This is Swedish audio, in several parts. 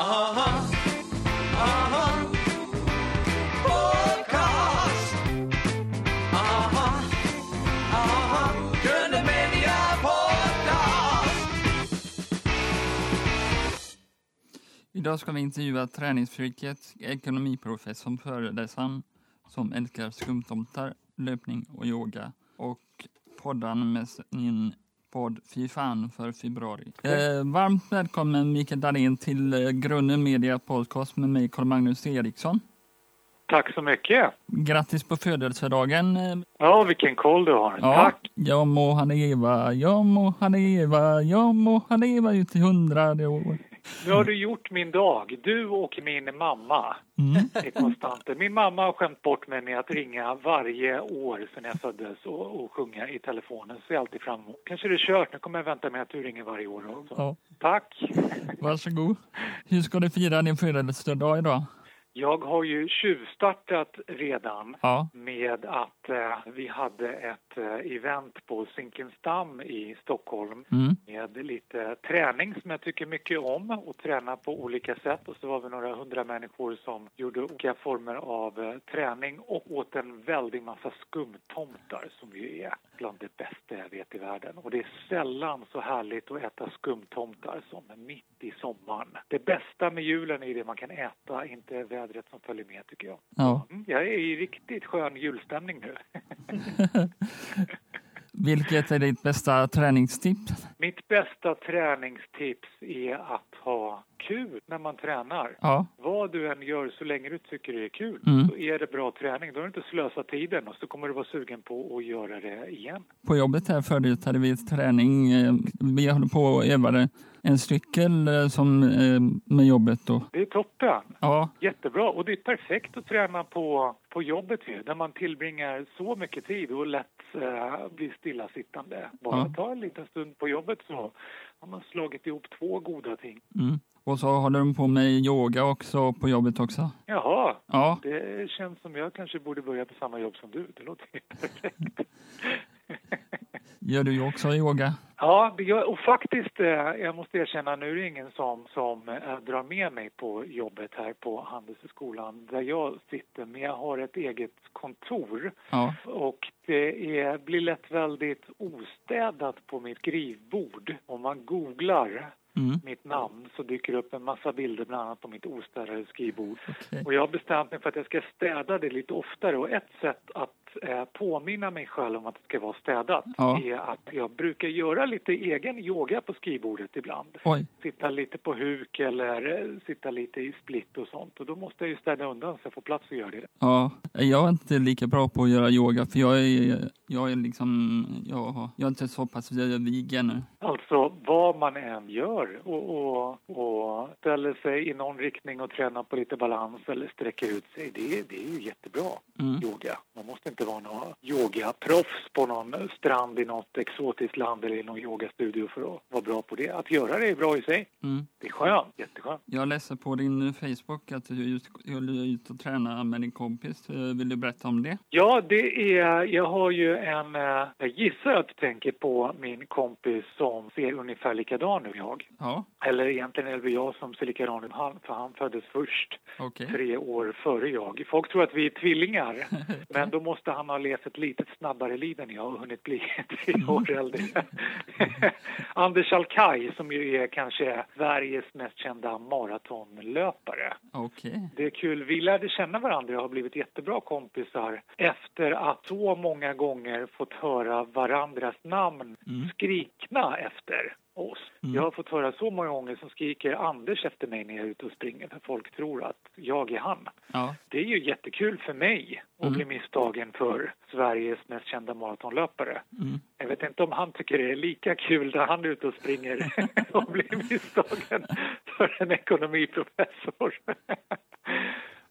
Aha, aha. Podcast. Aha, aha. Gröna Media Podcast. Idag ska vi intervjua träningsfreaket, ekonomiprofessorn föreläsaren som älskar skumtomtar, löpning och yoga och poddaren med sin podd Fy fan för februari. Eh, varmt välkommen Mikael Dahlén till eh, Grunden Media Podcast med mig Carl-Magnus Eriksson. Tack så mycket. Grattis på födelsedagen. Eh, Ja, vilken koll du har. Ja, Tack. jag må han leva, jag må han leva, jag må han leva ut i hundrade år. Nu har du gjort min dag. Du och min mamma Mm. konstanter. Min mamma har skämt bort mig med att ringa varje år sedan jag föddes och, och sjunga i telefonen. Så jag alltid fram. Kanske det är kört. Nu kommer jag vänta med att du ringer varje år också. Ja, Tack. varsågod. Hur ska du fira din födelsedag idag? Jag har ju tjuvstartat redan Ja, med att eh, vi hade ett eh, event på Zinkensdamm i Stockholm mm. med lite träning som jag tycker mycket om och träna på olika sätt. Och så var vi några hundra människor som gjorde olika former av eh, träning och åt en väldig massa skumtomtar som ju är bland det bästa jag vet i världen. Och det är sällan så härligt att äta skumtomtar som mitt i sommaren. Det bästa med julen är det man kan äta, inte vädret som följer med tycker jag. ja. Mm, jag är i riktigt skön julstämning nu. Vilket är ditt bästa träningstips? Mitt bästa träningstips är att ha kul när man tränar. Ja, Vad du än gör så länge du tycker det är kul Mm. så är det bra träning. Då har du inte slösat tiden och så kommer du vara sugen på att göra det igen. på jobbet här förut hade vi träning. eh, Vi höll på och övade en cykel eh, som eh, med jobbet då. Det är toppen. Ja, Jättebra. Och det är perfekt att träna på, på jobbet ju, där man tillbringar så mycket tid och lätt eh, blir stillasittande. Bara Ja. ta en liten stund på jobbet så har man slagit ihop två goda ting. mm. Och så håller de på med yoga också på jobbet också. Jaha, Ja, det känns som jag kanske borde börja på samma jobb som du. Det låter perfekt. gör du också yoga? Ja, och faktiskt, eh, jag måste erkänna, nu är det ingen som, som eh, drar med mig på jobbet här på Handelshögskolan där jag sitter, men jag har ett eget kontor Ja, och det är, blir lätt väldigt ostädat på mitt skrivbord. Om man googlar mm. mitt namn så dyker det upp en massa bilder bland annat på mitt ostädade skrivbord. okej. Och jag har bestämt mig för att jag ska städa det lite oftare och ett sätt att eh, påminna mig själv om att det ska vara städat Ja. är att jag brukar göra lite egen yoga på skrivbordet ibland. Oj, Sitta lite på huk eller eh, sitta lite i split och sånt och då måste jag ju städa undan så jag får plats att göra det. ja. Jag är inte lika bra på att göra yoga för jag är, jag är liksom, jag, har- jag är inte så pass vig ännu. Alltså vad man än gör och, och, och ställer sig i någon riktning och tränar på lite balans eller sträcker ut sig, det, det är ju jättebra. Mm. yoga. Man måste inte vara någon yogaproffs på någon strand i något exotiskt land eller i någon yogastudio för att vara bra på det. Att göra det är bra i sig. Mm. Det är skönt, jätteskönt. Jag läser på din Facebook att du just skulle ut och träna med din kompis. Eh, Vill du berätta om det? Ja, det är, jag har ju en, eh, jag gissar att du tänker på min kompis som ser ungefär likadan ut som jag. Ja, Eller egentligen är det jag som ser likadan ut han, för han föddes först. okej. tre år före jag. Folk tror att vi är tvillingar, men då måste han ha levt ett litet snabbare liv än jag och hunnit bli tre år äldre. Anders Alkaj, som ju är kanske Sveriges mest kända maratonlöpare. Okej. Det är kul. Vi lärde känna varandra och har blivit jättebra kompisar efter att så många gånger fått höra varandras namn Mm. skrikna efter oss. Mm. Jag har fått höra så många gånger som skriker Anders efter mig när jag är ute och springer för folk tror att jag är han. Ja, Det är ju jättekul för mig att Mm. bli misstagen för Sveriges mest kända maratonlöpare. mm. Jag vet inte om han tycker det är lika kul när han är ute och springer och blir misstagen för en ekonomiprofessor.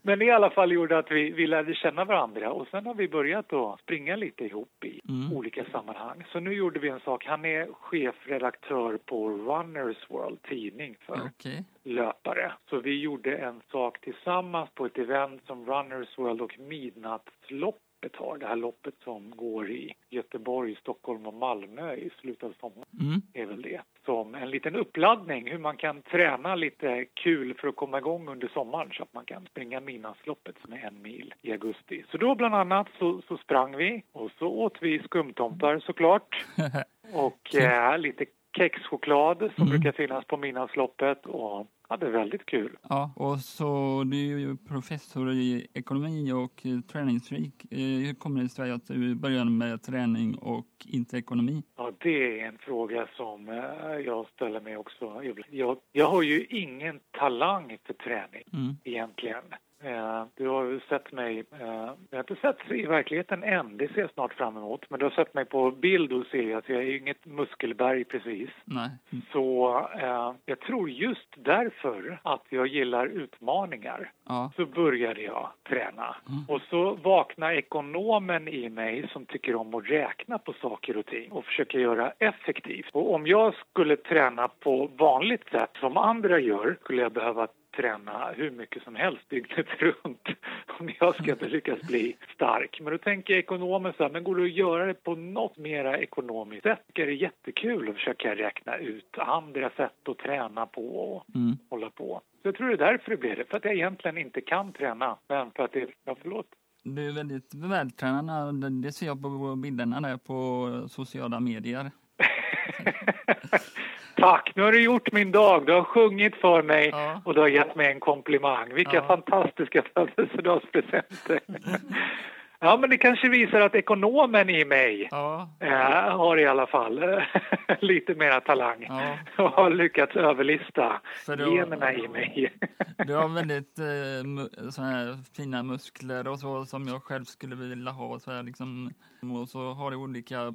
Men i alla fall gjorde att vi, vi lärde känna varandra och sen har vi börjat att springa lite ihop i Mm. olika sammanhang. Så nu gjorde vi en sak. Han är chefredaktör på Runners World tidning för okej. löpare. Så vi gjorde en sak tillsammans på ett event som Runners World och Midnattsloppet Vasaloppet har. Det här loppet som går i Göteborg, Stockholm och Malmö i slutet av sommaren Mm. är väl det. Som en liten uppladdning hur man kan träna lite kul för att komma igång under sommaren så att man kan springa Midnattsloppet som är en mil i augusti. Så då bland annat så, så sprang vi och så åt vi skumtomtar såklart och eh, lite kexchoklad som Mm. brukar finnas på Midnattsloppet och hade väldigt kul. Ja, och så du är ju professor i ekonomi och eh, träningsfreak. Eh, Hur kommer det sig att du började med träning och inte ekonomi? Ja, det är en fråga som eh, jag ställer mig också. Jag, jag har ju ingen talang för träning Mm. egentligen. Eh, du har ju sett mig, eh, jag har inte sett i verkligheten än, det ser jag snart fram emot. Men du har sett mig på bild och ser att jag är inget muskelberg precis. Nej. Så eh, jag tror just därför att jag gillar utmaningar Ja. så började jag träna. Mm. Och så vaknade ekonomen i mig som tycker om att räkna på saker och ting och försöka göra effektivt. Och om jag skulle träna på vanligt sätt som andra gör skulle jag behöva träna hur mycket som helst dygnet runt om jag ska lyckas bli stark. Men då tänker ekonomen så här, men går det att göra det på något mera ekonomiskt sätt? Det är jättekul att försöka räkna ut andra sätt att träna på och Mm. hålla på. Så jag tror det är därför det blev det, för att jag egentligen inte kan träna, men för att det, ja förlåt. Du är väldigt vältränad. Det ser jag på bilderna där på sociala medier. Tack, nu har du gjort min dag. Du har sjungit för mig Ja. och du har gett mig en komplimang. Vilka Ja. fantastiska födelsedagspresenter. ja, men det kanske visar att ekonomen i mig Ja, eh, har i alla fall eh, lite mera talang och har lyckats överlista För då- generna i mig. Du har väldigt eh, såna här fina muskler och så som jag själv skulle vilja ha. Så här, liksom. Och så har du olika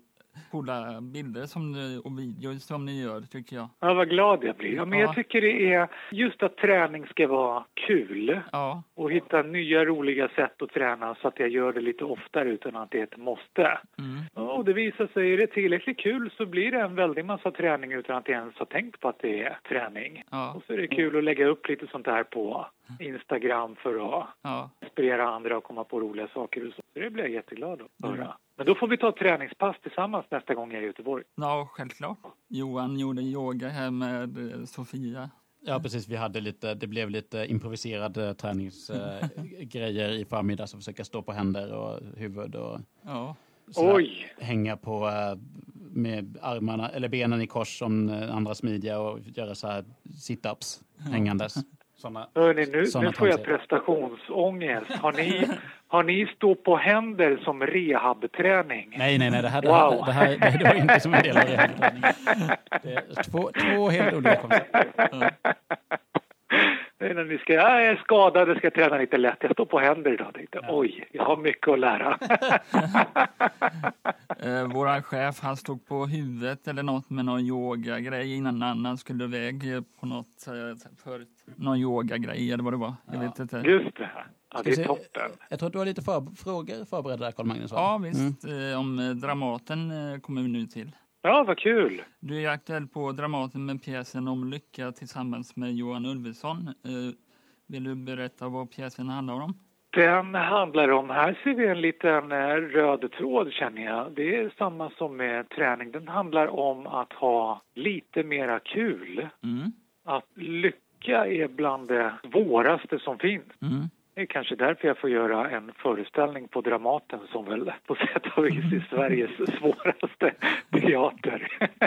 coola bilder som du, och videos som ni gör tycker jag. Ja, vad glad jag blir. Ja, men Ja. jag tycker det är just att träning ska vara kul Ja, och hitta nya roliga sätt att träna så att jag gör det lite oftare utan att det är ett måste. mm. Och det visar sig, är det tillräckligt kul så blir det en väldig massa träning utan att jag ens har tänkt på att det är träning. ja, Och så är det kul att lägga upp lite sånt här på Instagram för att ja. inspirera andra och komma på roliga saker och så. Så det blir jag jätteglad att höra. Men då får vi ta ett träningspass tillsammans nästa gång jag är i Göteborg. Ja, självklart. Johan gjorde yoga här med eh, Sofia. Ja, precis. Vi hade lite, det blev lite improviserade träningsgrejer i förmiddags att försöka stå på händer och huvud och Ja, Oj! hänga på eh, med armarna eller benen i kors som eh, andra smidiga och göra så här sit-ups hängandes. Såna. Hörni, nu, Såna nu får jag prestationsångest. Har ni, har ni stå på händer som rehabträning? Nej, nej, nej, det här, det Wow. här, det här, det här det var inte som en del av är två, två helt olika koncept. Det är när ni ska, ja, jag är skadad, jag ska träna lite lätt. Jag står på händer idag. Tänkte, oj, jag har mycket att lära. eh, våran chef han stod på huvudet eller något med någon yogagrej innan han skulle iväg på något eh, förut. Någon yogagrej eller vad det var. Jag vet inte. Just det. Ja, det är toppen. Jag tror att du har lite för, frågor förberedda där, Carl-Magnus. va? Ja, visst. Eh, om eh, Dramaten eh, kommer vi nu till. Ja, vad kul. Du är aktuell på Dramaten med pjäsen om lycka tillsammans med Johan Ulveson. Vill du berätta vad pjäsen handlar om? Den handlar om, här ser vi en liten röd tråd känner jag. Det är samma som med träning. Den handlar om att ha lite mera kul. Mm. Att lycka är bland det svåraste som finns. Mm. Det är kanske därför jag får göra en föreställning på Dramaten som väl på sätt och vis är Sveriges svåraste teater.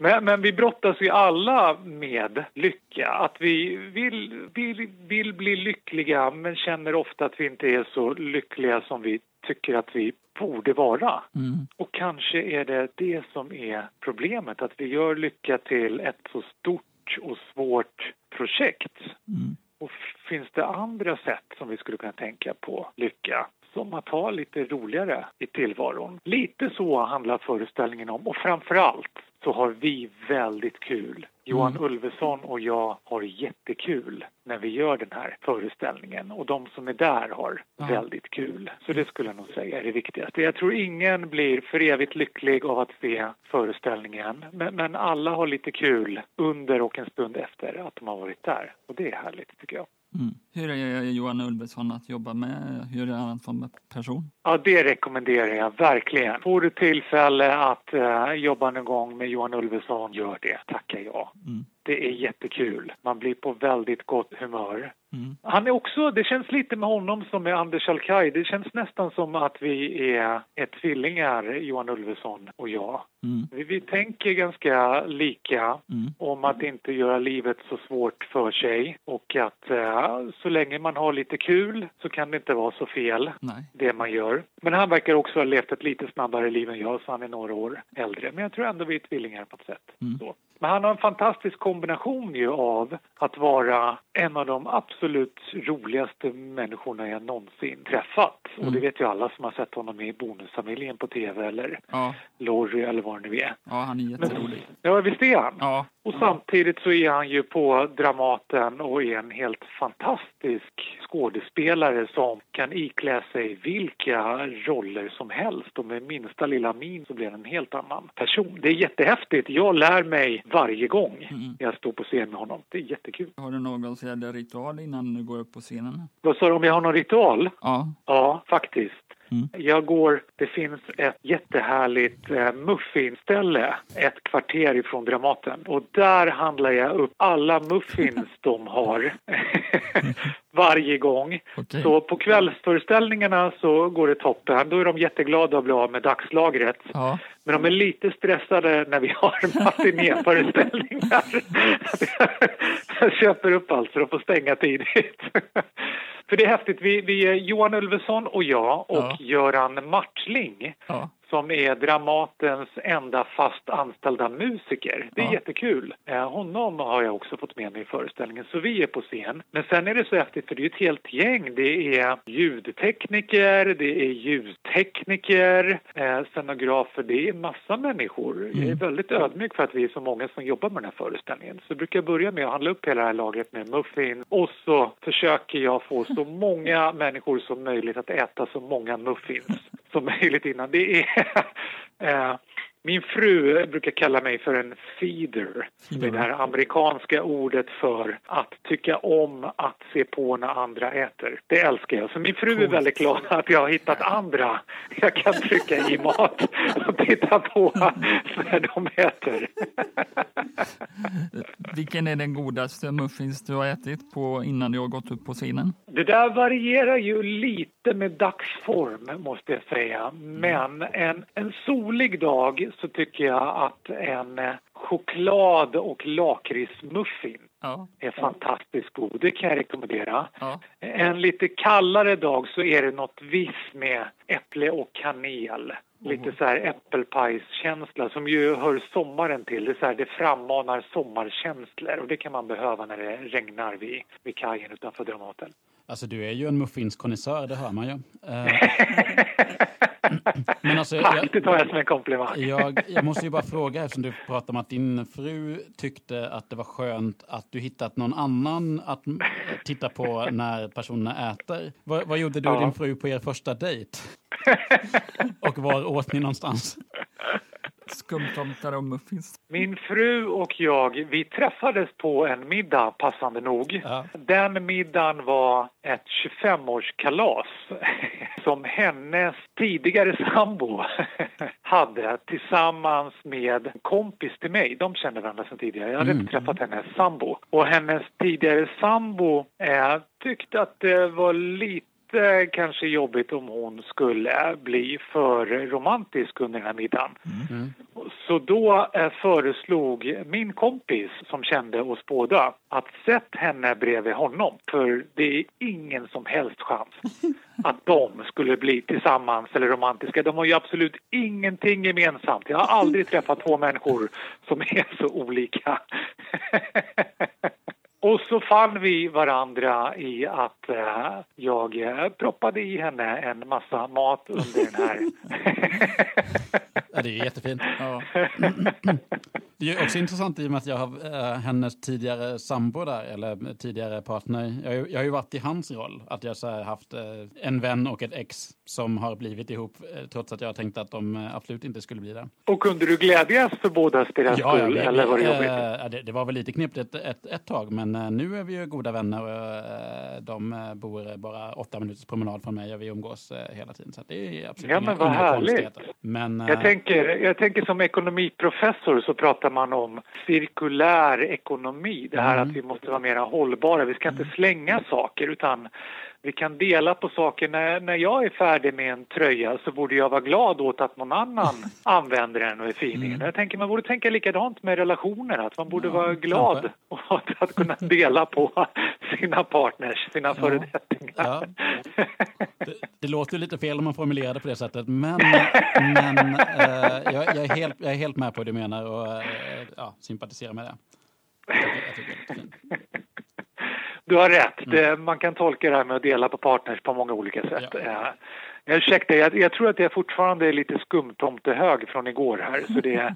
Men, men vi brottas ju alla med lycka. Att vi vill, vill, vill bli lyckliga men känner ofta att vi inte är så lyckliga som vi tycker att vi borde vara. Mm. Och kanske är det det som är problemet, att vi gör lycka till ett så stort och svårt projekt. Mm. Och finns det andra sätt som vi skulle kunna tänka på lycka? Som att ha lite roligare i tillvaron. Lite så handlar föreställningen om och framför allt så har vi väldigt kul. Johan Mm. Ulveson och jag har jättekul när vi gör den här föreställningen och de som är där har Ja. väldigt kul. Så det skulle jag nog säga är det viktigaste. Jag tror ingen blir för evigt lycklig av att se föreställningen men, men alla har lite kul under och en stund efter att de har varit där och det är härligt tycker jag. Mm. Hur är Johan Ulveson att jobba med? Hur är han som person? Ja, det rekommenderar jag verkligen. Får du tillfälle att eh, jobba någon gång med Johan Ulveson, gör det. Tackar jag. Mm. Det är jättekul. Man blir på väldigt gott humör. Mm. Han är också, det känns lite med honom som med Anders Alkaj. Det känns nästan som att vi är, är tvillingar, Johan Ulveson och jag. Mm. Vi, vi tänker ganska lika Mm. om att inte göra livet så svårt för sig och att eh, så länge man har lite kul så kan det inte vara så fel Nej. det man gör. Men han verkar också ha levt ett lite snabbare liv än jag så han är några år äldre. Men jag tror ändå vi är tvillingar på ett sätt. Mm. Men han har en fantastisk kombination ju av att vara en av de absolut roligaste människorna jag någonsin träffat. Och det Mm. vet ju alla som har sett honom i Bonusfamiljen på tv eller Ja, Lorry eller vad det nu är. ja, han är jätterolig. Ja, visst är han. Ja, Och samtidigt så är han ju på Dramaten och är en helt fantastisk skådespelare som kan iklä sig vilka roller som helst och med minsta lilla min så blir han en helt annan person. Det är jättehäftigt. Jag lär mig varje gång Mm. Jag står på scen med honom. Det är jättekul. har du någon särskild ritual innan du går upp på scenen? Vad sa du om jag har någon ritual? Ja, Ja, faktiskt. Mm. Jag går, det finns ett jättehärligt eh, muffinställe ett kvarter ifrån Dramaten och där handlar jag upp alla muffins de har varje gång. okej. Så på kvällsföreställningarna så går det toppen. Då är de jätteglada att bli av med dagslagret. Ja, Men de är lite stressade när vi har matinéföreställningar. Jag köper upp allt så de får stänga tidigt. För det är häftigt. Vi, vi är Johan Ulveson och jag och Ja. Göran Martling ja, som är Dramatens enda fast anställda musiker. Det är Ja. jättekul. Eh, honom har jag också fått med mig i föreställningen, så vi är på scen. Men sen är det så häftigt för det är ett helt gäng. Det är ljudtekniker, det är ljustekniker, eh, scenografer, det är massa människor. Jag är Mm. väldigt ödmjuk för att vi är så många som jobbar med den här föreställningen. Så jag brukar börja med att handla upp hela det här lagret med muffin och så försöker jag få så många människor som möjligt att äta så många muffins som möjligt innan. Det är eh, min fru brukar kalla mig för en feeder. Är det här amerikanska ordet för att tycka om att se på när andra äter. Det älskar jag. Så min fru är väldigt glad att jag har hittat andra jag kan trycka i mat och titta på när de äter. Vilken är den godaste muffins du har ätit på innan du har gått upp på scenen? Det där varierar ju lite med dagsform, måste jag säga. Men en, en solig dag så tycker jag att en eh, choklad och lakritsmuffin Ja, är fantastiskt god. Det kan jag rekommendera. ja, En lite kallare dag så är det något viss med äpple och kanel. Lite så här äppelpajskänsla som ju hör sommaren till. Det, är så här, det frammanar sommarkänslor och det kan man behöva när det regnar vid, vid kajen utanför Dramaten. Alltså du är ju en muffinskonnässör, det hör man ju. Eh, Men alltså, jag, det tar jag som en komplimang. jag, jag måste ju bara fråga, eftersom du pratar om att din fru tyckte att det var skönt att du hittat någon annan att titta på när personerna äter. Vad, vad gjorde du och Ja. din fru på er första dejt? Och var åt ni någonstans? Skumtomtar och muffins. Min fru och jag, vi träffades på en middag, passande nog. Ja. Den middagen var ett 25-årskalas som hennes tidigare sambo hade tillsammans med en kompis till mig. De kände varandra sedan tidigare. Jag hade Mm. inte träffat hennes sambo. Och hennes tidigare sambo eh, tyckte att det var lite kanske jobbigt om hon skulle bli för romantisk under den här middagen. Mm. Så då eh, föreslog min kompis som kände oss båda att sätt henne bredvid honom för det är ingen som helst chans att de skulle bli tillsammans eller romantiska. De har ju absolut ingenting gemensamt. Jag har aldrig träffat två människor som är så olika. Och så fann vi varandra i att eh, jag eh, proppade i henne en massa mat under den här Ja, det är jättefint. Ja. Det är också intressant i och med att jag har äh, hennes tidigare sambo där, eller tidigare partner. Jag, har ju- jag har ju varit i hans roll, att jag så här haft äh, en vän och ett ex som har blivit ihop, äh, trots att jag tänkte att de absolut inte skulle bli det. Och kunde du glädjas för bådas deras skull, vi- eller var det äh, jobbigt? ja, det, det var väl lite knepigt ett, ett, ett tag, men nu är vi ju goda vänner och de bor bara åtta minuters promenad från mig och vi umgås hela tiden. Så det är absolut Ja, inga, men vad inga härligt. konstigheter. Men, Jag äh, tänker, jag tänker som ekonomiprofessor så pratar man om cirkulär ekonomi. Det här Mm. att vi måste vara mer hållbara. Vi ska inte slänga saker utan vi kan dela på saker. När, när jag är färdig med en tröja så borde jag vara glad åt att någon annan använder den och är fin i den. Jag tänker man borde tänka likadant med relationer. Att man borde Mm. Ja, vara glad åt att kunna dela på sina partners, sina föredettingar. Ja. Det, det låter lite fel om man formulerar det på det sättet, men, men eh, jag, jag, är helt, jag är helt med på vad du menar och eh, ja, sympatiserar med det. Jag tycker, jag tycker det. Du har rätt. Det, man kan tolka det här med att dela på partners på många olika sätt. Ja. Jag ursäkta, jag, jag tror att jag fortfarande är lite skumtomtehög från igår här. Så det är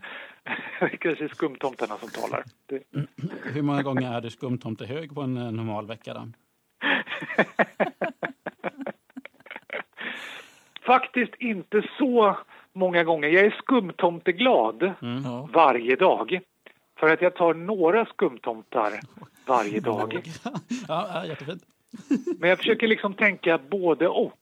kanske skumtomtarna som talar. Det, Hur många gånger är du skumtomte hög på en eh, normal vecka? Då? faktiskt inte så många gånger. Jag är skumtomteglad Ja. varje dag. För att jag tar några skumtomtar varje dag. ja, jättefint. Men jag försöker liksom tänka både och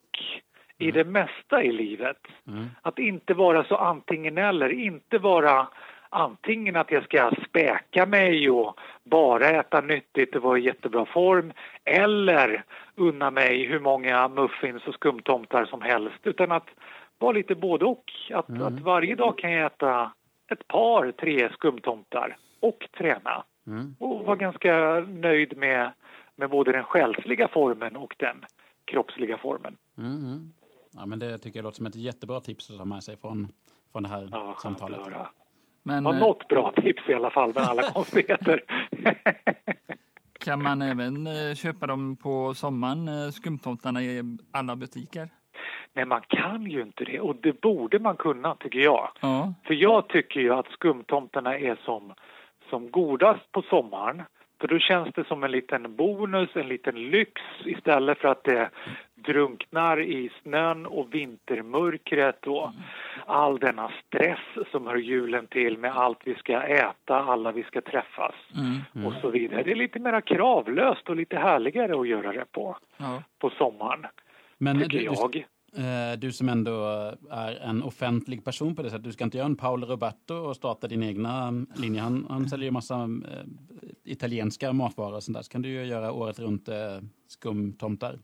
i det mesta i livet. Mm. Att inte vara så antingen eller, inte vara antingen att jag ska späka mig och bara äta nyttigt och vara i jättebra form eller unna mig hur många muffins och skumtomtar som helst utan att vara lite både och. Att, att varje dag kan jag äta ett par, tre skumtomtar och träna Mm. och vara ganska nöjd med, med både den själsliga formen och den kroppsliga formen. Mm. Mm. Ja, men det tycker jag låter som ett jättebra tips att ta med sig från, från det här Ja, samtalet. Men Har eh, något bra tips i alla fall med alla konstigheter. kan man även eh, köpa dem på sommaren, eh, skumtomtarna i alla butiker? Nej, man kan ju inte det och det borde man kunna tycker jag. Ja. För jag tycker ju att skumtomtarna är som, som godast på sommaren. För då känns det som en liten bonus, en liten lyx istället för att det drunknar i snön och vintermörkret och all denna stress som hör julen till med allt vi ska äta, alla vi ska träffas Mm. och så vidare. Det är lite mer kravlöst och lite härligare att göra det på, Ja. på sommaren, Men tycker du, jag. Eh, du som ändå är en offentlig person på det sättet, du ska inte göra en Paolo Roberto och starta din egna mm, linje. Han, han säljer ju massa eh, italienska matvaror och sånt där. Så kan du ju göra året runt eh, skumtomtar.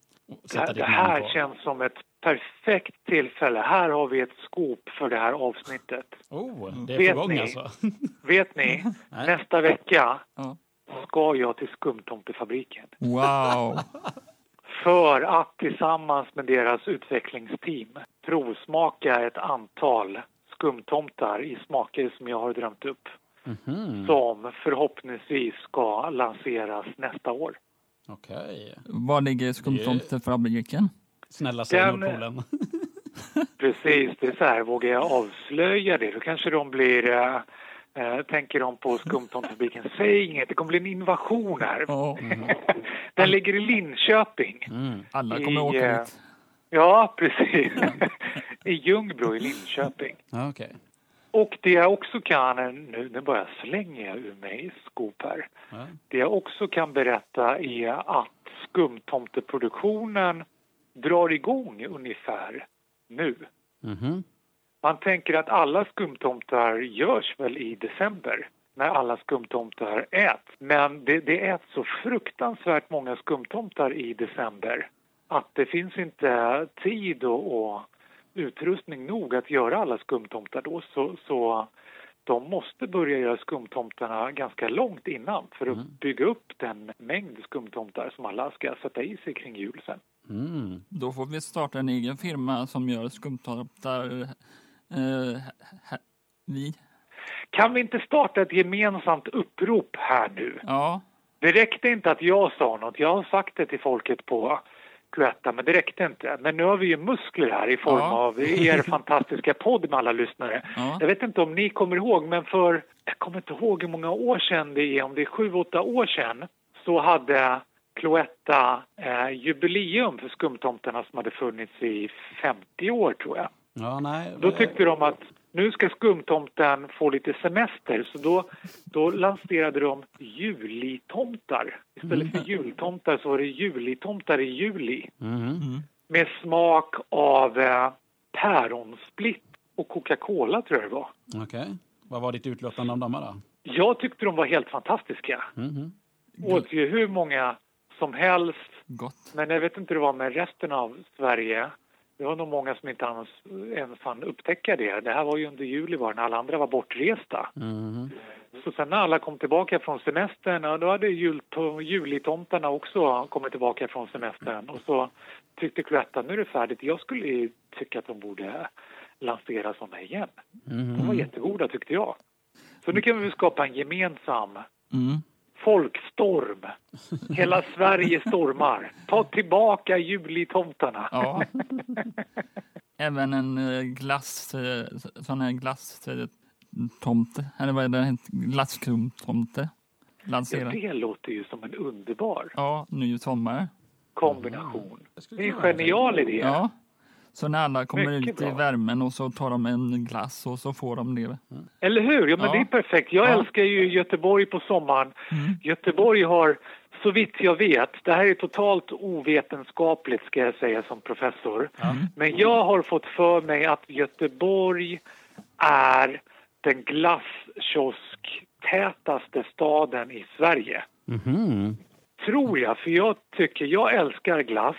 Det det här känns som ett perfekt tillfälle. Här har vi ett scoop för det här avsnittet. Oh, det är Vet på gång ni? alltså. Vet ni? Nästa vecka ska jag till skumtomtefabriken Wow! för att tillsammans med deras utvecklingsteam provsmaka ett antal skumtomtar i smaker som jag har drömt upp Mhm, som förhoppningsvis ska lanseras nästa år. Okej. Var ligger skumtomtefabriken? Snälla säg Den- Nordpolen. Precis, det är så här, vågar jag avslöja det då kanske de blir eh, eh, tänker de på skumtomtefabriken, säg inget, det kommer bli en invasion här. Ja. Den ligger i Linköping. Mm. Alla I, kommer åka eh, dit. Ja, precis. I Ljungbro i Linköping. Okej. Och det jag också kan, nu, nu bara slänger jag ur mig skop här. Ja. Det jag också kan berätta är att skumtomteproduktionen drar igång ungefär nu. Mhm. Man tänker att alla skumtomtar görs väl i december när alla skumtomtar äts. Men det, det äts så fruktansvärt många skumtomtar i december att det finns inte tid och, och utrustning nog att göra alla skumtomtar då. Så, så de måste börja göra skumtomtarna ganska långt innan för att bygga upp den mängd skumtomtar som alla ska sätta i sig kring jul sen. Mm. Då får vi starta en egen firma som gör skumtomtar. Eh, här- vi? Kan vi inte starta ett gemensamt upprop här nu? Ja. Det räckte inte att jag sa något. Jag har sagt det till folket på Cloetta, men det räckte inte. Men nu har vi ju muskler här i form Ja. av er fantastiska podd med alla lyssnare. Ja. Jag vet inte om ni kommer ihåg, men för jag kommer inte ihåg hur många år sedan det är, om det är sju, åtta år sedan, så hade Cloetta eh, jubileum för skumtomtarna som hade funnits i 50 år tror jag. Ja, nej. Då tyckte de att nu ska skumtomten få lite semester så då, då lanserade de julitomtar. Istället för jultomtar så var det julitomtar i juli Mhm. med smak av eh, päronsplitt och Coca-Cola tror jag det var. Okej. Vad var ditt utlåtande om dem då? Jag tyckte de var helt fantastiska. Mhm. Åt ju hur många som helst Gott. Men jag vet inte hur det var med resten av Sverige. Det var nog många som inte ens, ens hann upptäcka det. Det här var ju under juli bara när alla andra var bortresta. Mhm. Så sen när alla kom tillbaka från semestern, ja, då hade julitomtarna också kommit tillbaka från semestern. Och så tyckte Cloetta, nu är det färdigt. Jag skulle tycka att de borde lansera såna igen. De var jättegoda tyckte jag. Så nu kan vi skapa en gemensam Mm. Folkstorm. Hela Sverige stormar. Ta tillbaka julitomtarna. Ja. Även en eh, glass, eh, sån här glasstomte, eller vad är det, glasskrumtomte. Ja, det låter ju som en underbar Ja, ny sommar. kombination. Det är en genial idé. Ja. Så när alla kommer Mycket ut i bra. värmen och så tar de en glass och så får de det. Eller hur? Ja, men Ja. det är perfekt. Jag Ja. älskar ju Göteborg på sommaren. Mm. Göteborg har, så vitt jag vet, det här är totalt ovetenskapligt ska jag säga som professor. Men jag har fått för mig att Göteborg är den glasskioskätaste staden i Sverige. Mhm. Tror jag, för jag tycker, jag älskar glass.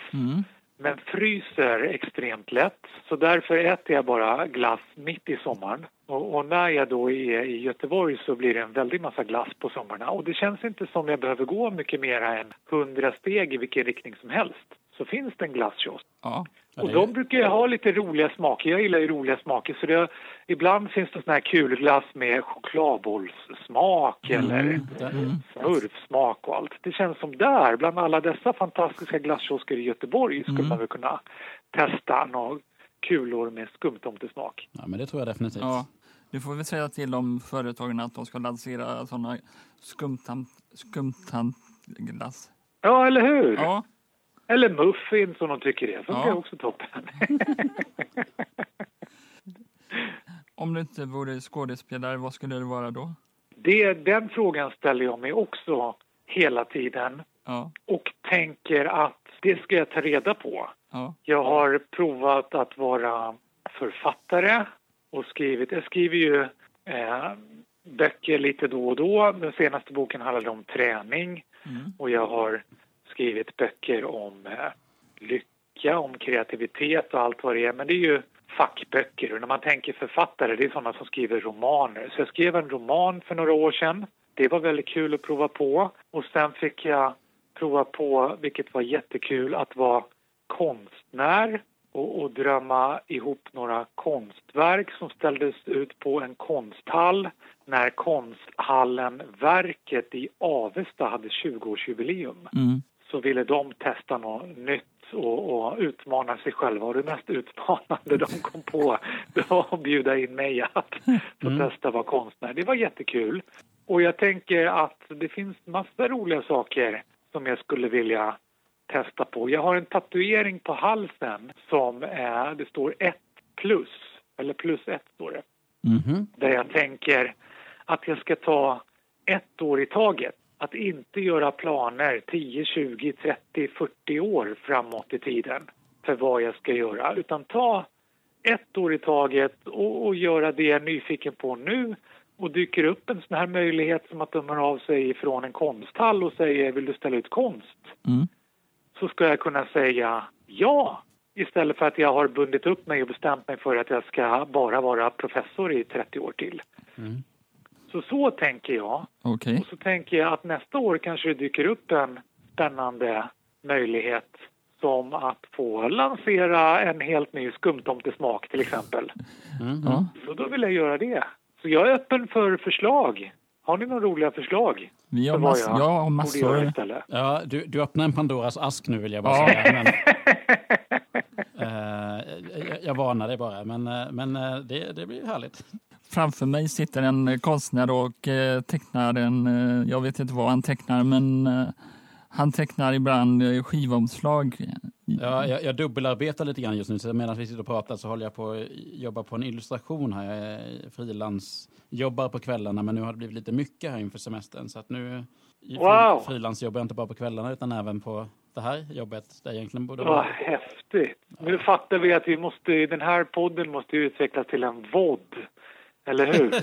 Men fryser extremt lätt. Så därför äter jag bara glass mitt i sommaren. Och, och när jag då är i Göteborg så blir det en väldig massa glass på sommarna. Och det känns inte som jag behöver gå mycket mer än 100 steg i vilken riktning som helst. Så finns det en glasskiosk. Ja. Ja, Och de brukar ju ha lite roliga smaker. Jag gillar ju roliga smaker. Så det, ibland finns det sån här kulglass med chokladbollssmak eller Mm. smurfsmak och allt. Det känns som där, bland alla dessa fantastiska glasskiosker i Göteborg skulle Mm. man väl kunna testa några kulor med skumtomtesmak. Ja, men det tror jag definitivt. ja. Du får väl säga till de företagen att de ska lansera sådana skumtant, skumtantglass. Ja, eller hur? Ja. Eller muffins om de tycker det. Funkar Ja. också toppen. Om du inte vore skådespelare, vad skulle det vara då? det, den frågan ställer jag mig också hela tiden Ja. och tänker att det ska jag ta reda på. Ja. Jag har provat att vara författare och skrivit. Jag skriver ju eh, böcker lite då och då. Den senaste boken handlade om träning Mm. och jag har skrivit böcker om eh, lycka, om kreativitet och allt vad det är. Men det är ju fackböcker och när man tänker författare, det är sådana som skriver romaner. Så jag skrev en roman för några år sedan. Det var väldigt kul att prova på och sen fick jag prova på, vilket var jättekul, att vara konstnär och, och drömma ihop några konstverk som ställdes ut på en konsthall när konsthallen Verket i Avesta hade 20-årsjubileum. Mm. Så ville de testa något nytt och, och utmana sig själva. Och det mest utmanande de kom på det var att bjuda in mig att få testa vara konstnär. Det var jättekul. Och jag tänker att det finns massa roliga saker som jag skulle vilja testa på. Jag har en tatuering på halsen som är, det står 1 plus, eller plus 1 står det. Mhm. Där jag tänker att jag ska ta ett år i taget. Att inte göra planer 10, 20, 30, 40 år framåt i tiden för vad jag ska göra. Utan ta ett år i taget och, och göra det jag är nyfiken på nu. Och dyker upp en sån här möjlighet som att de hör av sig från en konsthall och säger vill du ställa ut konst? Mm. så ska jag kunna säga ja istället för att jag har bundit upp mig och bestämt mig för att jag ska bara vara professor i 30 år till. Mm. Så så tänker jag. Okej. Och så tänker jag att nästa år kanske det dyker upp en spännande möjlighet som att få lansera en helt ny skumtomtesmak till exempel. Mhm. Ja. Så då vill jag göra det. Så jag är öppen för förslag. Har ni några roliga förslag? Vi har, mass- jag göra massor. Ja, du, du öppnar en Pandoras ask nu vill jag bara Ja. säga. Men, Eh, jag, jag varnar dig bara, men, eh, men eh, det, det blir härligt. Framför mig sitter en eh, konstnär och eh, tecknar en, eh, jag vet inte vad han tecknar, men han tecknar ibland skivomslag. Ja, jag, jag dubbelarbetar lite grann just nu, så medan vi sitter och pratar så håller jag på att jobba på en illustration här. Jag är frilans, jobbar på kvällarna, men nu har det blivit lite mycket här inför semestern. Så att nu Wow. frilans jobbar jag inte bara på kvällarna utan även på det här jobbet där egentligen borde Vad vara. häftigt. Nu fattar vi att vi måste, den här podden måste utvecklas till en VOD. Eller hur?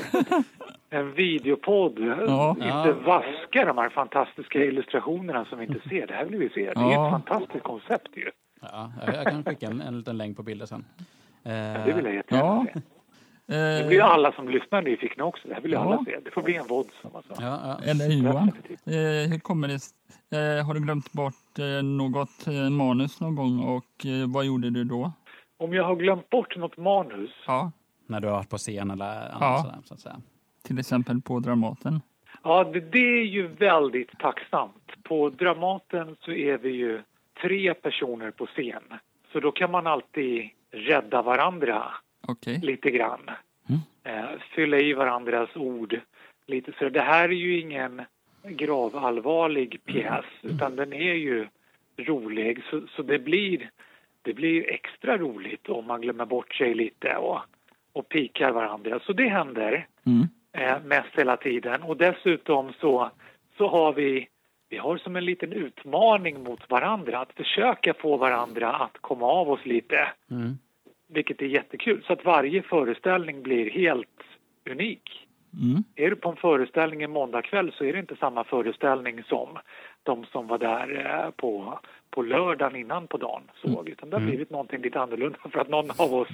en videopodd. Ja. Inte vaska de här fantastiska illustrationerna som vi inte ser. Det här vill vi se. Det är Ja. ett fantastiskt koncept ju. Ja, jag, kan skicka en, en liten länk på bilder sen. Eh, Det vill jag jättegärna Ja. se. Det blir Eh, alla som lyssnar nyfikna också. Det här vill Ja. alla se. Det får bli en VOD som man sa. ja, ja. eller Johan, Definitivt. eh, hur kommer det eh, Har du glömt bort eh, något eh, manus någon gång och eh, vad gjorde du då? Om jag har glömt bort något manus. Ja, När du har varit på scen eller annat Ja. sådär, så att säga. till exempel på Dramaten. Ja, det, det är ju väldigt tacksamt. På Dramaten så är vi ju tre personer på scen. Så då kan man alltid rädda varandra Okej. lite grann. Eh, fylla i varandras ord. Lite så. Det här är ju ingen gravallvarlig pjäs utan den är ju rolig. Så, så det, blir, det blir extra roligt om man glömmer bort sig lite och, och pikar varandra. Så det händer Mm. eh, mest hela tiden. Och dessutom så, så har vi, vi har som en liten utmaning mot varandra att försöka få varandra att komma av oss lite, Mm. vilket är jättekul. Så att varje föreställning blir helt unik. Mm. Är du på en föreställning en måndagkväll så är det inte samma föreställning som de som var där eh, på, på lördagen innan på dagen såg. Utan det har blivit någonting lite annorlunda för att någon av oss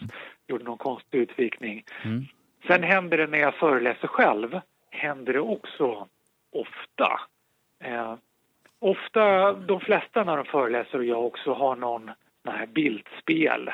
gjorde någon konstig utvikning. Mm. Sen händer det när jag föreläser själv, händer det också ofta. Eh, ofta, de flesta när de föreläser och jag också har någon sån här bildspel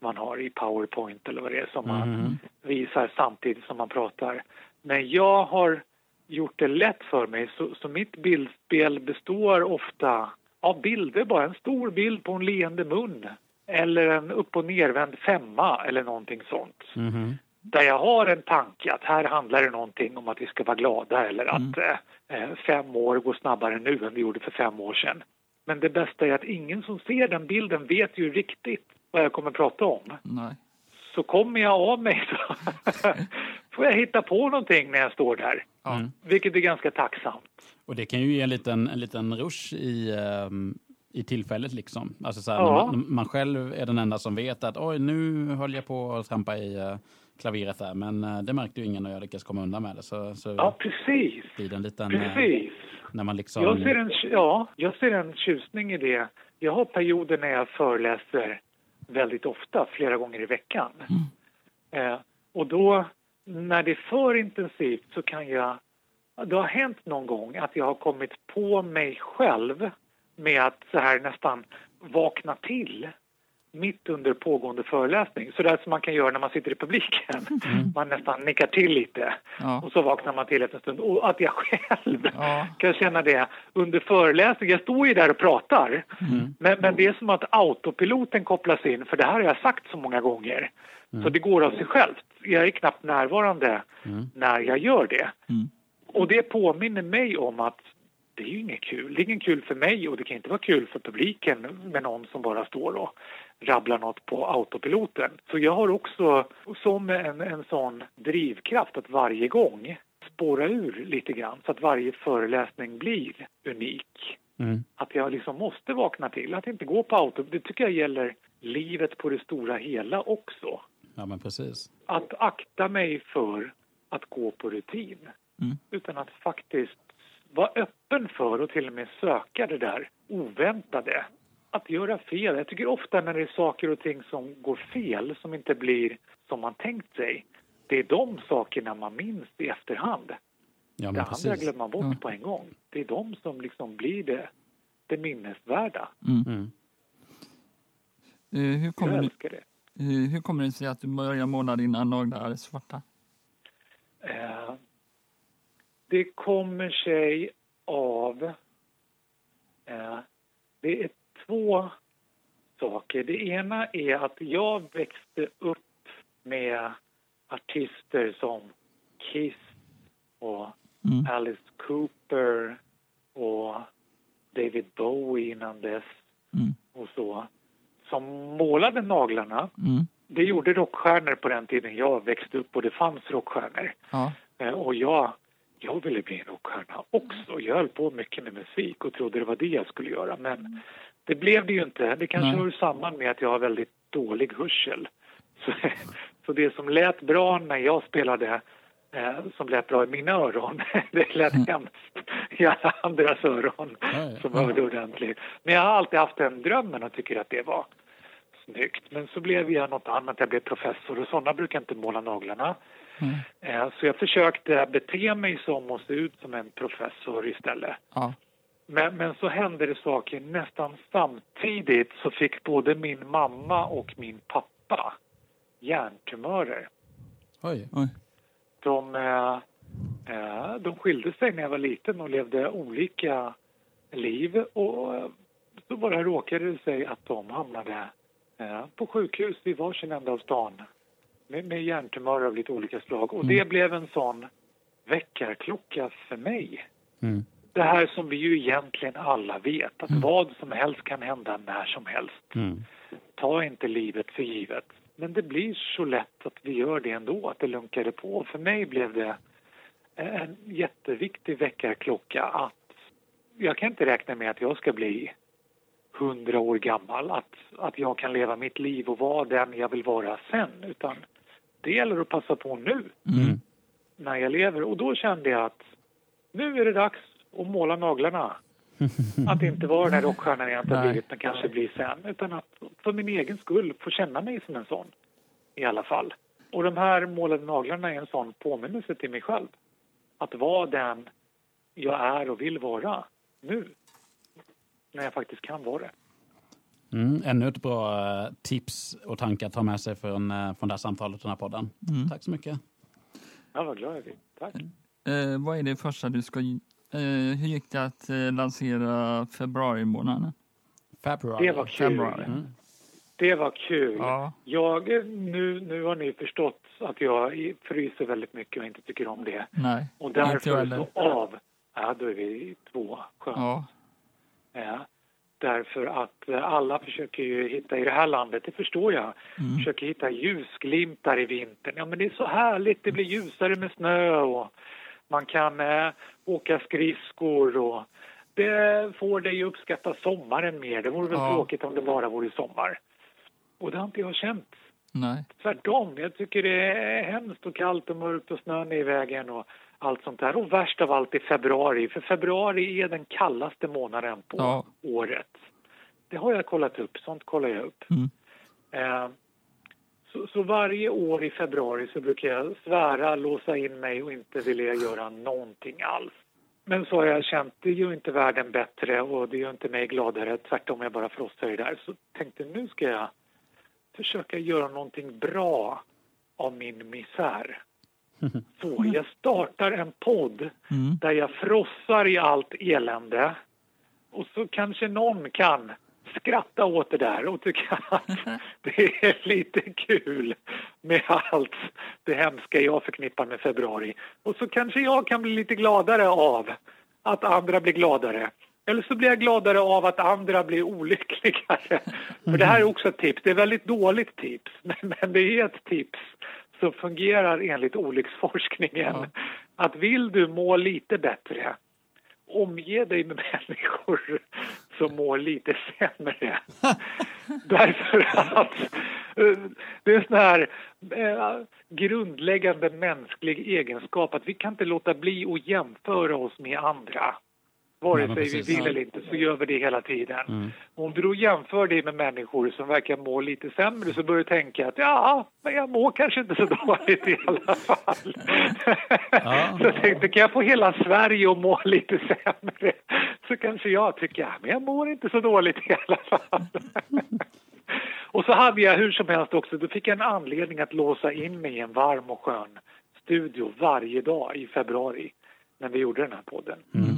man har i Powerpoint eller vad det är som man Mhm. visar samtidigt som man pratar. Men jag har gjort det lätt för mig så, så mitt bildspel består ofta av bilder, bara en stor bild på en leende mun eller en upp och nervänd femma eller någonting sånt Mhm. där jag har en tanke att här handlar det någonting om att vi ska vara glada eller att eh, eh, fem år går snabbare nu än det gjorde för fem år sedan. Men det bästa är att ingen som ser den bilden vet ju riktigt vad jag kommer prata om. Nej. Så kommer jag av mig så får jag hitta på någonting när jag står där. Mm. Vilket är ganska tacksamt. Och det kan ju ge en liten, en liten rush i, ehm, i tillfället liksom. Alltså så här, Ja. man, man själv är den enda som vet att oj, nu höll jag på att trampa i uh, klaveret där. Men eh, det märkte ju ingen och jag lyckades komma undan med det. Så, så Ja, precis. blir det en liten... eh, Precis. när man liksom... Jag ser, en, ja, jag ser en tjusning i det. Jag har perioder när jag föreläser väldigt ofta, flera gånger i veckan. Eh, och då, när det är för intensivt så kan jag... Det har hänt någon gång att jag har kommit på mig själv med att så här nästan vakna till mitt under pågående föreläsning. Så där som man kan göra när man sitter i publiken. Man nästan nickar till lite Ja. och så vaknar man till efter en stund. Och att jag själv Ja. kan känna det under föreläsningen. Jag står ju där och pratar. Men, men det är som att autopiloten kopplas in, för det här har jag sagt så många gånger. Så det går av sig självt. Jag är knappt närvarande när jag gör det. Mm. Och det påminner mig om att det är ju inget kul. Det är ingen kul för mig och det kan inte vara kul för publiken med någon som bara står och rabblar något på autopiloten. Så jag har också som en, en sån drivkraft att varje gång spåra ur lite grann så att varje föreläsning blir unik. Mm. Att jag liksom måste vakna till, att inte gå på auto. Det tycker jag gäller livet på det stora hela också. Ja, men precis. Att akta mig för att gå på rutin. Mm. Utan att faktiskt vara öppen för och till och med söka det där oväntade. Att göra fel. Jag tycker ofta när det är saker och ting som går fel, som inte blir som man tänkt sig. Det är de sakerna man minns i efterhand. Ja, Det men andra precis. glömmer man bort Ja. på en gång. Det är de som liksom blir det, det minnesvärda. Mm. Eh, hur, Jag kommer du, älskar det. eh, hur kommer det sig att du börjar måla dina naglar svarta? Eh, det kommer sig av... Eh, det är två saker. Det ena är att jag växte upp med artister som Kiss och Mm. Alice Cooper och David Bowie innan dess Mm. och så som målade naglarna. Mm. Det gjorde rockstjärnor på den tiden jag växte upp och det fanns rockstjärnor. Ja. Eh, Och jag, jag ville bli en rockstjärna också. Jag höll på mycket med musik och trodde det var det jag skulle göra. Men det blev det ju inte. Det kanske Nej. hör samman med att jag har väldigt dålig hörsel. Så, så det som lät bra när jag spelade, eh, som lät bra i mina öron, det lät hemskt i alla andras öron ja. som hörde ordentligt. Men jag har alltid haft den drömmen och tycker att det var snyggt. Men så blev jag något annat. Jag blev professor och sådana brukar inte måla naglarna. Mm. Eh, Så jag försökte bete mig som och se ut som en professor istället. Ja. Men, men så hände det saker nästan samtidigt så fick både min mamma och min pappa hjärntumörer. Oj. Oj. De, eh, eh, de skilde sig när jag var liten och levde olika liv och eh, så bara råkade det sig att de hamnade eh, på sjukhus i varsin ända av stan med, med hjärntumörer av lite olika slag och det blev en sån väckarklocka för mig. Mm. Det här som vi ju egentligen alla vet, att vad som helst kan hända när som helst. Mm. Ta inte livet för givet. Men det blir så lätt att vi gör det ändå, att det lunkade på. För mig blev det en jätteviktig väckarklocka att jag kan inte räkna med att jag ska bli hundra år gammal, att, att jag kan leva mitt liv och vara den jag vill vara sen, utan det gäller att passa på nu Mm. när jag lever. Och då kände jag att nu är det dags att måla naglarna. Att inte vara den där rockstjärnan jag inte har blivit men kanske blir sen. Utan att för min egen skull få känna mig som en sån. I alla fall. Och de här målade naglarna är en sån påminnelse till mig själv. Att vara den jag är och vill vara nu. När jag faktiskt kan vara det. Mm. Ännu ett bra eh, tips och tanke att ta med sig från, eh, från det här samtalet och den här podden. Mm. Tack så mycket. Ja, vad glad jag blir. Tack. Eh, vad är det första du ska... Eh, hur gick det att eh, lansera februari månaden? Februari. Det var kul. Februari. Mm. Det var kul. Ja. Jag, nu, nu har ni förstått att jag fryser väldigt mycket och inte tycker om det. Nej, Och inte därför heller. så av... Ja, då är vi två. Skönt. Ja. Ja. Därför att eh, alla försöker ju hitta, i det här landet, det förstår jag, Mm. försöker hitta ljusglimtar i vintern. Ja, men det är så härligt, det blir ljusare med snö och man kan eh, åka skridskor och det får dig att uppskatta sommaren mer. Det vore väl Ja. tråkigt om det bara vore sommar. Och det har inte jag känt. Nej. Tvärtom, jag tycker det är hemskt och kallt och mörkt och snön är i vägen och allt sånt där. Och värst av allt är februari, för februari är den kallaste månaden på Ja. året. Det har jag kollat upp, sånt kollar jag upp. Mm. Eh, så, så varje år i februari så brukar jag svära, låsa in mig och inte vilja göra någonting alls. Men så har jag känt, det gör inte världen bättre och det gör inte mig gladare. Tvärtom, jag bara frossar i det där. Så tänkte nu ska jag försöka göra någonting bra av min misär. Så jag startar en podd Mm. där jag frossar i allt elände. Och så kanske någon kan skratta åt det där och tycka att det är lite kul med allt det hemska jag förknippar med februari. Och så kanske jag kan bli lite gladare av att andra blir gladare. Eller så blir jag gladare av att andra blir olyckligare. För det här är också ett tips. Det är ett väldigt dåligt tips, men, men det är ett tips som fungerar enligt olycksforskningen. Att vill du må lite bättre, omge dig med människor som mår lite sämre. Därför att eh, det är en sån här eh, grundläggande mänsklig egenskap att vi kan inte låta bli att jämföra oss med andra. Vare Nej, sig vi precis. vill eller inte så gör vi det hela tiden. Mm. Om du då jämför dig med människor som verkar må lite sämre så börjar du tänka att ja, men jag mår kanske inte så dåligt i alla fall. Ja. Så jag tänkte, kan jag få hela Sverige att må lite sämre så kanske jag tycker, ja, men jag mår inte så dåligt i alla fall. Och så hade jag hur som helst också, då fick jag en anledning att låsa in mig i en varm och skön studio varje dag i februari när vi gjorde den här podden. Mm.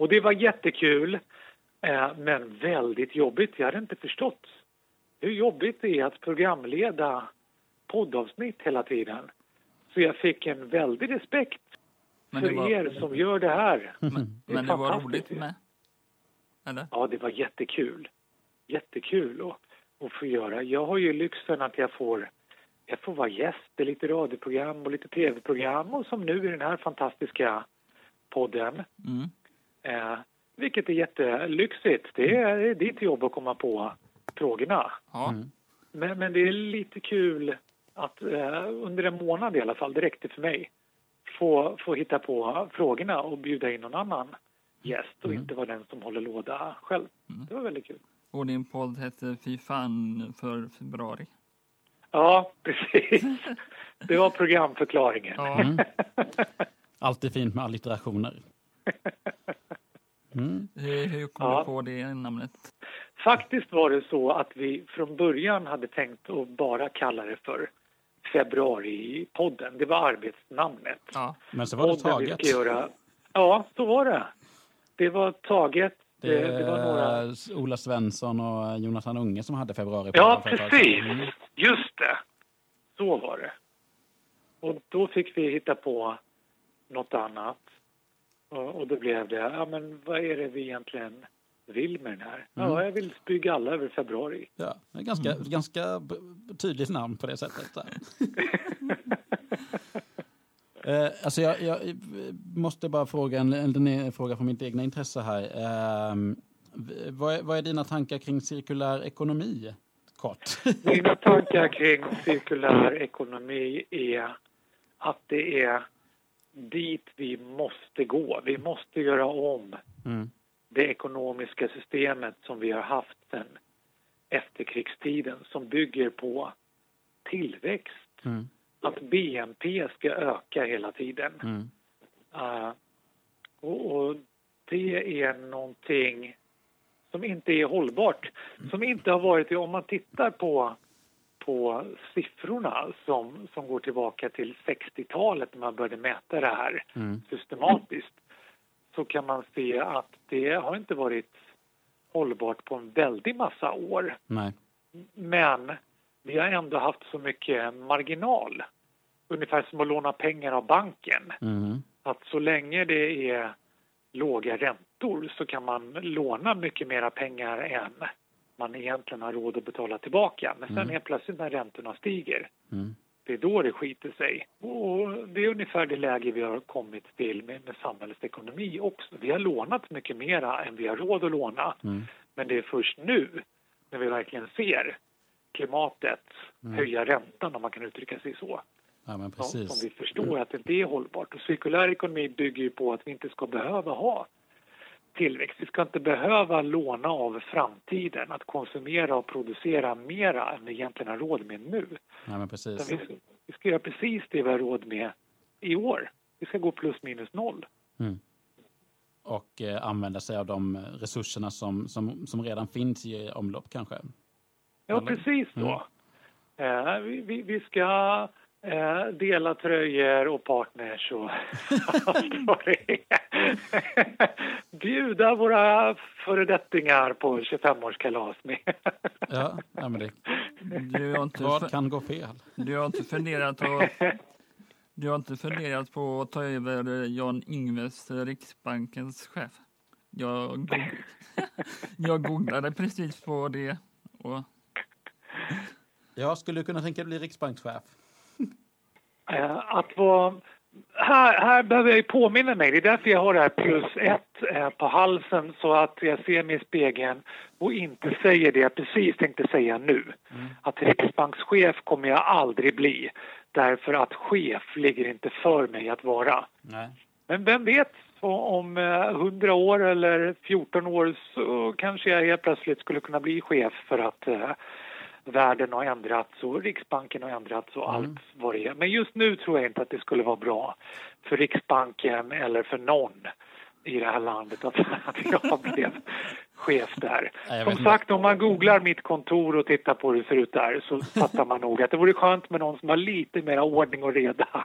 Och det var jättekul, eh, men väldigt jobbigt. Jag hade inte förstått hur jobbigt det är att programleda poddavsnitt hela tiden. Så jag fick en väldig respekt Men för var, er som gör det här. men, Det men det var roligt med. Eller? Ja, det var jättekul. Jättekul att, att få göra. Jag har ju lyxen att jag får, jag får vara gäst i lite radioprogram och lite tv-program och som nu i den här fantastiska podden. Mm. Eh, vilket är jättelyxigt. Det är, det är ditt jobb att komma på frågorna. Ja. Mm. Men, men det är lite kul att eh, under en månad i alla fall, det räckte för mig, få, få hitta på frågorna och bjuda in någon annan gäst och inte vara den som håller låda själv. Det var väldigt kul. Och din podd hette Fy fan för februari. Ja, precis. Det var programförklaringen. Ja. Mm. Alltid fint med allitterationer. Mm. Hur, hur kom Ja. du på det namnet? Faktiskt var det så att vi från början hade tänkt att bara kalla det för Februaripodden. Det var arbetsnamnet. Ja. Men så var det Podden taget. göra. Ja, så var det. Det var taget. Det Det, det var några... Ola Svensson och Jonathan Unge som hade februari. Ja, precis. Mm. Just det. Så var det. Och då fick vi hitta på något annat. Och, då blev det, ja men vad är det vi egentligen vill med den här? Mm. Ja, jag vill spy alla över februari. Ja, det är ganska, Mm. ganska tydligt namn på det sättet. Eh, alltså jag, jag måste bara fråga en, en, en fråga från mitt egna intresse här. Eh, vad, är, vad är dina tankar kring cirkulär ekonomi? Kort. Mina tankar kring cirkulär ekonomi är att det är dit vi måste gå. Vi måste göra om Mm. det ekonomiska systemet som vi har haft sedan efterkrigstiden som bygger på tillväxt. Mm. Att BNP ska öka hela tiden. Mm. Uh, och, och det är någonting som inte är hållbart. Som inte har varit det. Om man tittar på, på siffrorna som, som går tillbaka till 60-talet när man började mäta det här Mm. systematiskt så kan man se att det har inte varit hållbart på en väldig massa år. Nej. Men vi har ändå haft så mycket marginal. Ungefär som att låna pengar av banken. Mm. Att så länge det är låga räntor så kan man låna mycket mera pengar än man egentligen har råd att betala tillbaka. Men sen helt plötsligt när räntorna stiger, Mm. det är då det skiter sig. Och det är ungefär det läge vi har kommit till med, med samhällsekonomi också. Vi har lånat mycket mera än vi har råd att låna. Mm. Men det är först nu, när vi verkligen ser klimatet höja räntan, om man kan uttrycka sig så, Ja, men som, som precis. vi förstår att det inte är hållbart. Och cirkulär ekonomi bygger ju på att vi inte ska behöva ha tillväxt. Vi ska inte behöva låna av framtiden, att konsumera och producera mera än vi egentligen har råd med nu. Ja, men precis. Vi, vi ska göra precis det vi har råd med i år. Vi ska gå plus minus noll. Mm. Och eh, använda sig av de resurserna som, som, som redan finns i omlopp kanske. Ja, Eller? precis så. Eh, vi, vi, vi ska eh, dela tröjor och partners och. Bjuda våra föredettingar på 25-årskalas med. Ja, ja men det, Du har inte, vad kan gå fel? du har inte funderat på du har inte funderat på att ta över Jan Ingves, Riksbankens chef? Jag, goog- jag googlade precis på det och Jag skulle kunna tänka bli riksbankschef. Eh, att vara... Här, här behöver jag ju påminna mig. Det är därför jag har det här plus ett eh, på halsen så att jag ser mig i spegeln och inte säger det jag precis tänkte säga nu. Att riksbankschef kommer jag aldrig bli därför att chef ligger inte för mig att vara. Nej. Men vem vet, om eh, 100 år eller 14 år så kanske jag helt plötsligt skulle kunna bli chef för att eh, världen har ändrats och Riksbanken har ändrats och allt vad det är. Men just nu tror jag inte att det skulle vara bra för Riksbanken eller för någon i det här landet att, att jag blev chef där. Som sagt, om man googlar mitt kontor och tittar på hur det ser ut där så fattar man nog att det vore skönt med någon som har lite mer ordning och reda.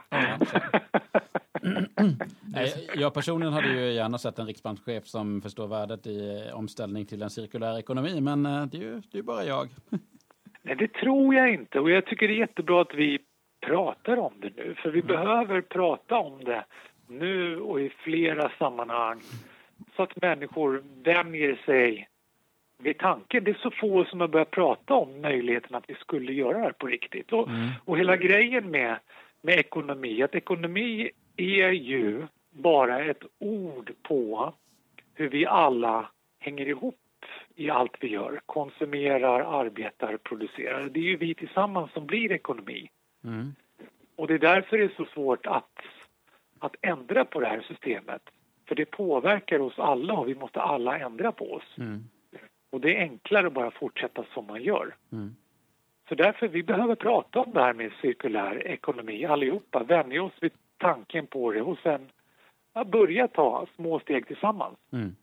Nej, jag personligen hade ju gärna sett en riksbankschef som förstår värdet i omställning till en cirkulär ekonomi, men eh, det är ju det är bara jag. Nej, det tror jag inte. Och jag tycker det är jättebra att vi pratar om det nu. För vi behöver prata om det nu och i flera sammanhang. Så att människor vänjer sig vid tanken. Det är så få som har börjat prata om möjligheten att vi skulle göra det här på riktigt. Och, och hela grejen med, med ekonomi, att ekonomi är ju bara ett ord på hur vi alla hänger ihop i allt vi gör. Konsumerar, arbetar, producerar. Det är ju vi tillsammans som blir ekonomi. Mm. Och det är därför det är så svårt att, att ändra på det här systemet. För det påverkar oss alla och vi måste alla ändra på oss. Mm. Och det är enklare att bara fortsätta som man gör. Mm. Så därför vi behöver prata om det här med cirkulär ekonomi allihopa. Vänja oss vid tanken på det och sen ja, börja ta små steg tillsammans. Mm.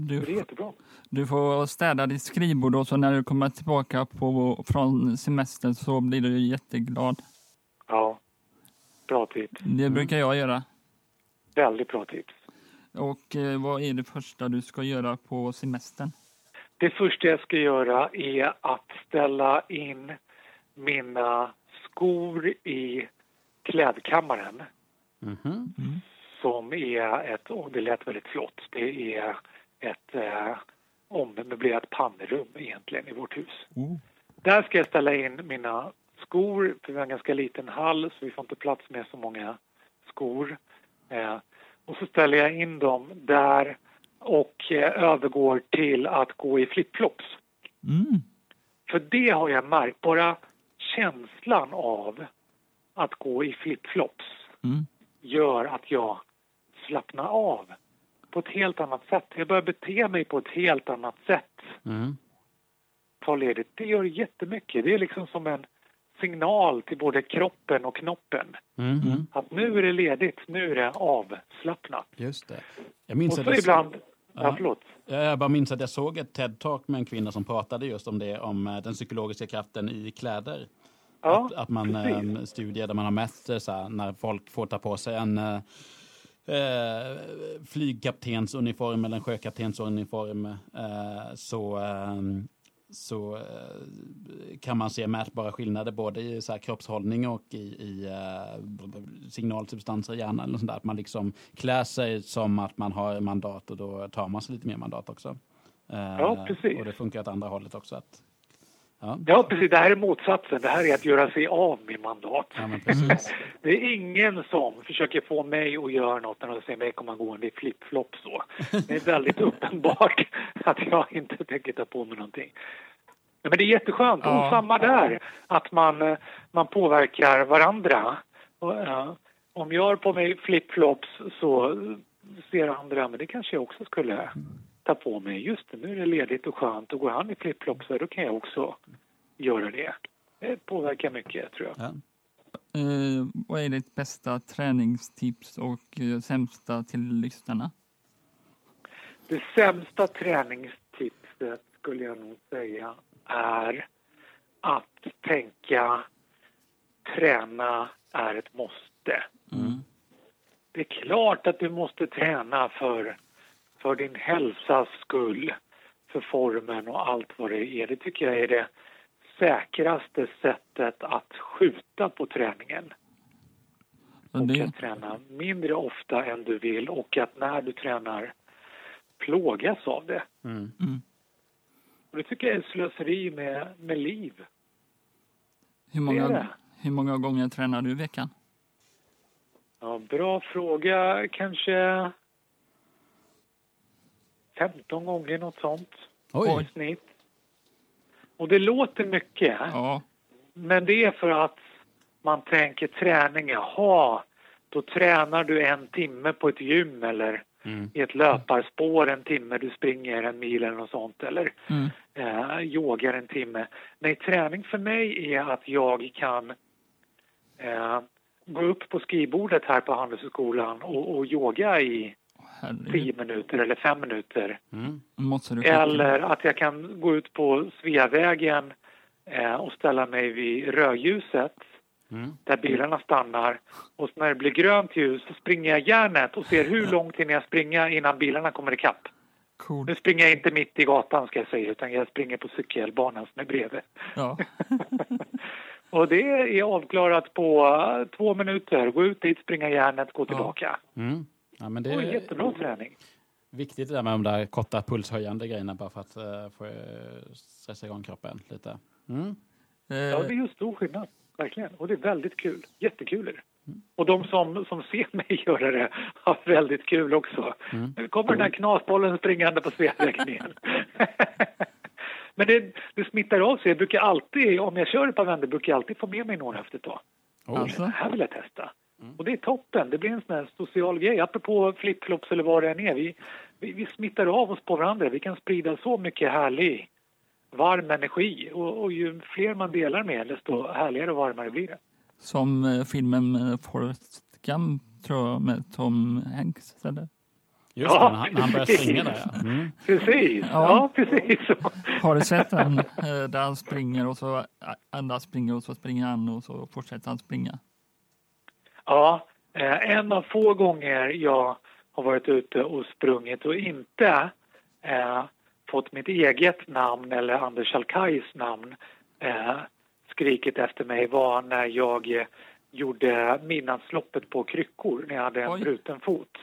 Du, det är jättebra. du får städa ditt skrivbord och så när du kommer tillbaka på, från semestern så blir du jätteglad. Ja, bra tips. Det brukar jag göra. Väldigt bra tips. Och eh, vad är det första du ska göra på semestern? Det första jag ska göra är att ställa in mina skor i klädkammaren Mhm. som är ett, och det lät väldigt flott, det är ett eh, ommöblerat pannrum egentligen i vårt hus. Oh. Där ska jag ställa in mina skor, för vi har en ganska liten hall så vi får inte plats med så många skor. Eh, och så ställer jag in dem där och eh, övergår till att gå i flipflops. Mm. För det har jag märkt, bara känslan av att gå i flipflops Mm. gör att jag slappnar av på ett helt annat sätt. Jag börjar bete mig på ett helt annat sätt. Mm. Ta ledigt. Det gör jättemycket. Det är liksom som en signal till både kroppen och knoppen. Mm. Mm. Att nu är det ledigt, nu är det avslappnat. Just det. Jag Och minns så att jag, ibland... Ja, Ja. förlåt. jag bara minns att jag såg ett TED-talk med en kvinna som pratade just om det, om eh, den psykologiska kraften i kläder. Ja, att, att man precis. eh, studier där man har mätt eh, så här, när folk får ta på sig en eh, flygkaptensuniform eller en sjökaptensuniform eh, så, eh, så eh, kan man se mätbara skillnader både i så här, kroppshållning och i, i eh, signalsubstanser i hjärnan. Eller sånt där. Att man liksom klär sig som att man har mandat och då tar man sig lite mer mandat också. Eh, Ja, precis. Och det funkar åt andra hållet också. Att, ja. Ja, precis. Det här är motsatsen. Det här är att göra sig av med mandat. Ja. Det är ingen som försöker få mig att göra något när de ser mig komma gående i flip-flop så. Det är väldigt uppenbart att jag inte tänker ta på mig någonting. Men det är jätteskönt. Ja. Och samma där, att man, man påverkar varandra. Om jag har på mig flip-flops så ser andra, men det kanske jag också skulle ta på mig. Just det, nu är det ledigt och skönt och går han i flip-flops då kan jag också göra det. Det påverkar mycket tror jag. Ja. Eh, vad är ditt bästa träningstips och eh, sämsta till lyssnarna? Det sämsta träningstipset skulle jag nog säga är att tänka träna är ett måste. Mm. Det är klart att du måste träna för, för din hälsas skull, för formen och allt vad det är. Det tycker jag är det säkraste sättet att skjuta på träningen. Och och det, att träna mindre ofta än du vill och att när du tränar plågas av det. Mm. mm. Och det tycker jag är slöseri med, med liv. hur, det många, det. hur många gånger tränar du i veckan? Ja, bra fråga. Kanske 15 gånger något sånt Oj. i snitt. Och det låter mycket, Ja, men det är för att man tänker träning, jaha, då tränar du en timme på ett gym eller Mm. i ett löparspår en timme, du springer en mil eller något sånt eller mm. eh, yogar en timme. Nej, träning för mig är att jag kan eh, gå upp på skrivbordet här på Handelshögskolan och, och yoga i tio minuter eller fem minuter. Mm. Måste du skicka. Eller att jag kan gå ut på Sveavägen eh, och ställa mig vid rödljuset Mm. där bilarna stannar. Och när det blir grönt ljus så springer jag järnet och ser hur långt hinner jag springa innan bilarna kommer ikapp. Coolt. Nu springer jag inte mitt i gatan ska jag säga, utan jag springer på cykelbanan som är bredvid. Ja. Och det är avklarat på eh, två minuter. Gå ut dit, springa järnet, gå tillbaka. Mm. Ja, men det är jättebra träning. viktigt det där med de där korta pulshöjande grejerna bara för att uh, få eh, stressa igång kroppen lite. Mm. Ja, det är ju stor skillnad. Verkligen. Och det är väldigt kul. Jättekul är det. Och de som, som ser mig göra det har väldigt kul också. Nu kommer den här knasbollen springande på Sveavägen igen. Men det, det smittar av sig. Jag brukar alltid, om jag kör ett par vändor, brukar jag alltid få med mig någon efter ett tag. Oj. Alltså? Det här vill jag testa. Och det är toppen. Det blir en sån här social grej. Apropå flipflops eller vad det än är. Vi, vi, vi smittar av oss på varandra. Vi kan sprida så mycket härlig, varm energi. Och, och ju fler man delar med, desto härligare och varmare blir det. som eh, filmen med Forrest Gump, tror jag, med Tom Hanks. Eller? Just Ja, det, när han, han börjar springa där ja. Mm. Precis. Ja. Ja, precis så. Har du sett den eh, där han springer och så andra springer och så springer han och så fortsätter han springa? Ja, eh, en av få gånger jag har varit ute och sprungit och inte eh, fått mitt eget namn eller Anders Alkajs namn eh, skrikit efter mig var när jag eh, gjorde midnattsloppet på kryckor när jag hade en Oj. bruten fot.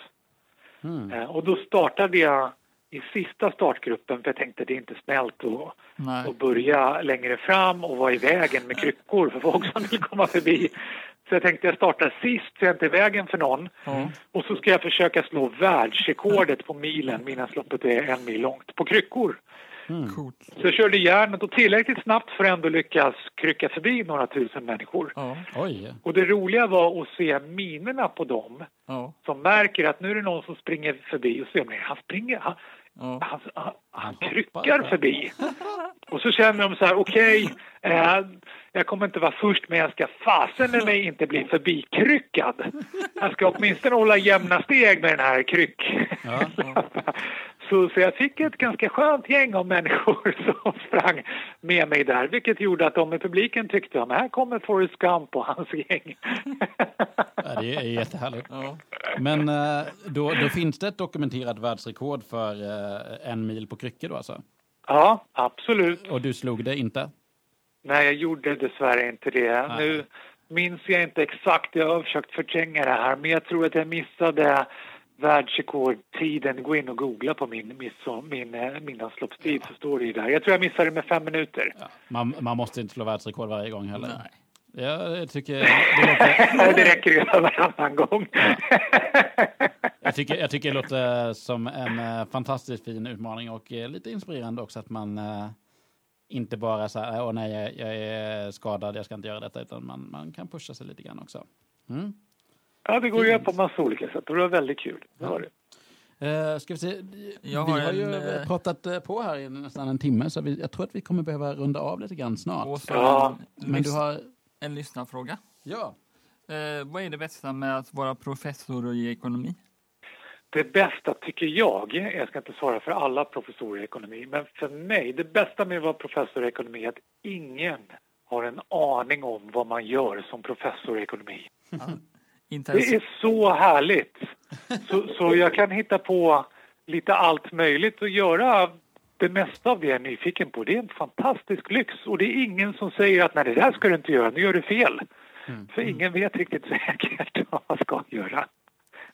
Mm. Eh, och då startade jag i sista startgruppen för jag tänkte det är inte snällt att och börja längre fram och vara i vägen med kryckor för folk som vill komma förbi. Så jag tänkte jag startar sist så jag inte är i vägen för någon. Ja. Och så ska jag försöka slå världsrekordet på milen, midnattsloppet är en mil långt, på kryckor. Coolt. Så jag körde järnet och tillräckligt snabbt för att ändå lyckas krycka förbi några tusen människor. Ja. Oj. Och det roliga var att se minerna på dem Ja. som märker att nu är det någon som springer förbi och ser, men han springer, han, Ja. han, han, han kryckar förbi. Och så känner de så här, okej, eh, jag kommer inte vara först men jag ska fasen med mig inte bli förbikryckad. Jag ska åtminstone hålla jämna steg med den här kryck. Ja. Så, så jag fick ett ganska skönt gäng av människor som sprang med mig där vilket gjorde att de i publiken tyckte att här kommer Forrest Gump och hans gäng. Ja, det är jättehärligt. Ja. Men eh, då, då finns det ett dokumenterat världsrekord för eh, en mil på kryckor då alltså? ja, absolut. Och du slog det inte? Nej, jag gjorde dessvärre inte det. Nej. Nu minns jag inte exakt, jag har försökt förtränga det här, men jag tror att jag missade världsrekordtiden. Gå in och googla på min, midsom- min eh, midnattsloppstid så står det ju där. Jag tror jag missade med fem minuter. Ja. Man, man måste inte slå världsrekord varje gång heller. Nej. Ja, jag tycker det låter, det räcker ju varannan gång. jag, tycker, jag tycker det låter som en eh, fantastiskt fin utmaning och eh, lite inspirerande också att man inte bara så här, åh nej, jag, jag är skadad, jag ska inte göra detta, utan man, man kan pusha sig lite grann också. Mm. Ja, det går att göra på massa olika sätt och det var väldigt kul. Det var det. Eh, ska vi se, Jag vi har har en, ju eh, pratat eh, på här i nästan en timme, så vi, jag tror att vi kommer behöva runda av lite grann snart. Ja, en, Men du har, en lyssnarfråga. ja, Eh, vad är det bästa med att vara professor i ekonomi? Det bästa tycker jag, jag ska inte svara för alla professorer i ekonomi, men för mig, det bästa med att vara professor i ekonomi är att ingen har en aning om vad man gör som professor i ekonomi. Inte Det är så härligt! Så, så jag kan hitta på lite allt möjligt och göra det mesta av det jag är nyfiken på. Det är en fantastisk lyx och det är ingen som säger att nej, det där ska du inte göra, nu gör du fel. För ingen vet riktigt säkert vad man ska göra.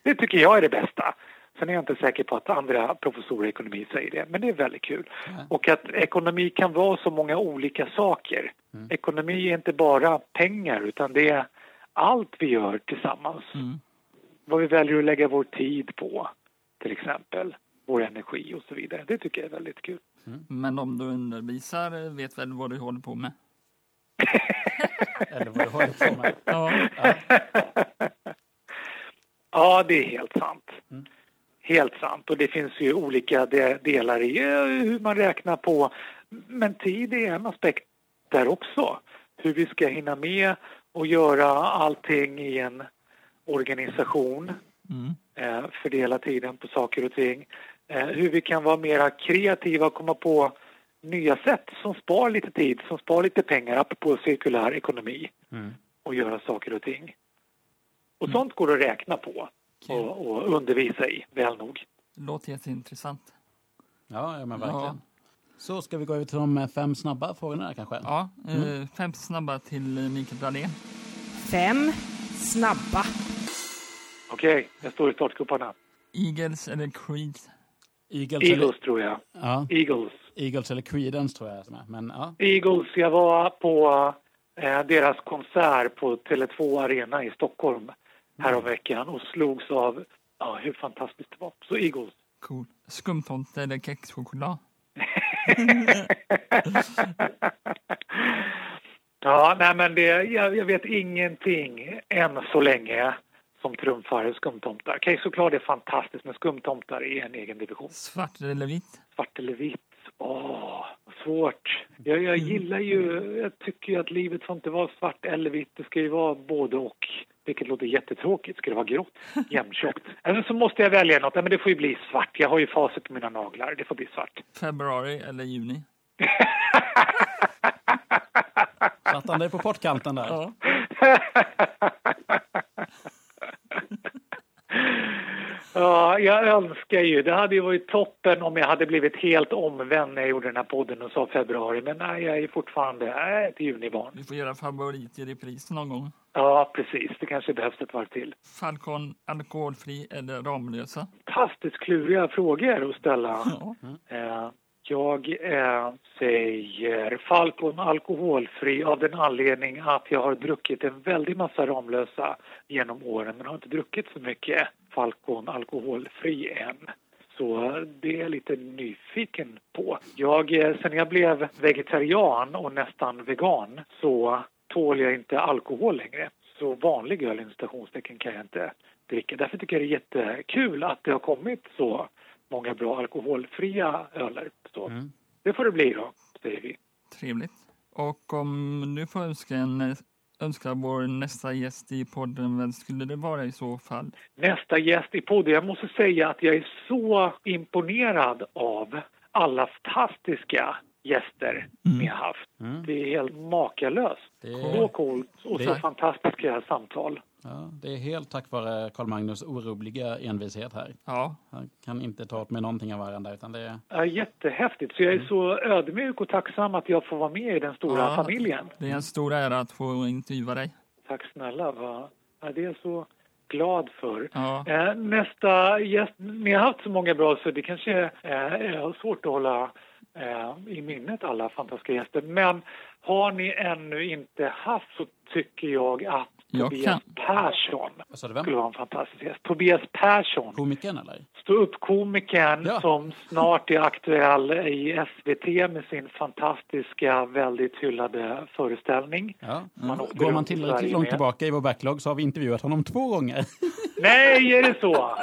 Det tycker jag är det bästa. Sen är jag inte säker på att andra professorer i ekonomi säger det, men det är väldigt kul. Och att ekonomi kan vara så många olika saker. Ekonomi är inte bara pengar, utan det är allt vi gör tillsammans. Mm. Vad vi väljer att lägga vår tid på, till exempel. Vår energi och så vidare. Det tycker jag är väldigt kul. men de du undervisar vet väl vad du håller på med? eller vad du håller på med. Ja. Ja, det är helt sant. Helt sant. Och det finns ju olika de delar i eh, hur man räknar på. Men tid är en aspekt där också. Hur vi ska hinna med och göra allting i en organisation. Mm. Eh, fördela tiden på saker och ting. Eh, hur vi kan vara mera kreativa och komma på nya sätt som spar lite tid, som spar lite pengar, apropå cirkulär ekonomi Mm. och göra saker och ting. Och sånt går att räkna på och, och undervisa i, väl nog. Låter jätteintressant. Ja, ja men verkligen. Så ska vi gå över till de fem snabba frågorna där, kanske? Ja, eh, fem snabba till eh, Mikael Dahlén. Fem snabba. Okej, jag står i startgroparna. Eagles eller Creed? Eagles, Eagles eller, tror jag. ja, Eagles. Eagles eller Creedence tror jag. Men ja, Eagles, jag var på eh, deras konsert på Tele2 Arena i Stockholm häromveckan och slogs av ja, hur fantastiskt det var. Så Eagles. Cool. Skumtomte eller kexchoklad? Ja, nej men det, jag, jag vet ingenting än så länge som trumfar skumtomtar. Kexchoklad är fantastiskt, men skumtomtar är en egen division. Svart eller vitt? Svart eller vitt? Åh, vad svårt. Jag, jag gillar ju, jag tycker ju att livet får inte vara svart eller vitt. Det ska ju vara både och. Vilket låter jättetråkigt. Ska det vara grått? Jämntjockt? Eller så måste jag välja något. Nej, men det får ju bli svart. Jag har ju facit på mina naglar. Det får bli svart. Februari eller juni? satt han dig på pottkanten där? Ja. Ja, jag önskar ju. Det hade ju varit toppen om jag hade blivit helt omvänd när jag gjorde den här podden och sa februari. Men nej, jag är fortfarande är ett junibarn. Vi får göra favorit i repris någon gång. Ja, precis. Det kanske behövs ett varv till. Falcon alkoholfri eller Ramlösa? Fantastiskt kluriga frågor att ställa. Ja. Eh, Jag eh, säger Falcon alkoholfri av den anledning att jag har druckit en väldig massa Ramlösa genom åren men har inte druckit så mycket Falcon alkoholfri än. Så det är jag lite nyfiken på. Jag, eh, sen jag blev vegetarian och nästan vegan så tål jag inte alkohol längre. Så vanlig öl inom kan jag inte dricka. Därför tycker jag det är jättekul att det har kommit så många bra alkoholfria öler. Så Mm. det får det bli då, säger vi. Trevligt. Och om du får önska, en, önska vår nästa gäst i podden, vem skulle det vara i så fall? Nästa gäst i podden. Jag måste säga att jag är så imponerad av alla fantastiska gäster ni har haft. Mm. Det är helt makalöst. Det, Så coolt och så Det- fantastiska samtal. Ja, det är helt tack vare Carl Magnus orubbliga envishet här. Ja, Han kan inte ta åt med någonting av varandra utan det är... Ja, jättehäftigt. Så jag är så ödmjuk och tacksam att jag får vara med i den stora Ja. familjen. det är en stor ära att få intervjua dig. Tack snälla. Va? Ja, det är så glad för. Ja, Eh, nästa gäst, ni har haft så många bra så det kanske eh, är svårt att hålla eh, i minnet alla fantastiska gäster. Men har ni ännu inte haft så tycker jag att Jag Tobias kan. Persson Vad sa du, skulle vem? vara en fantastisk gäst. Tobias Persson, Komikern eller? stå upp komikern Ja. som snart är aktuell i SVT med sin fantastiska, väldigt hyllade föreställning. Ja. Man åker Går man tillräckligt långt med. tillbaka i vår backlog så har vi intervjuat honom två gånger. Nej, är det så?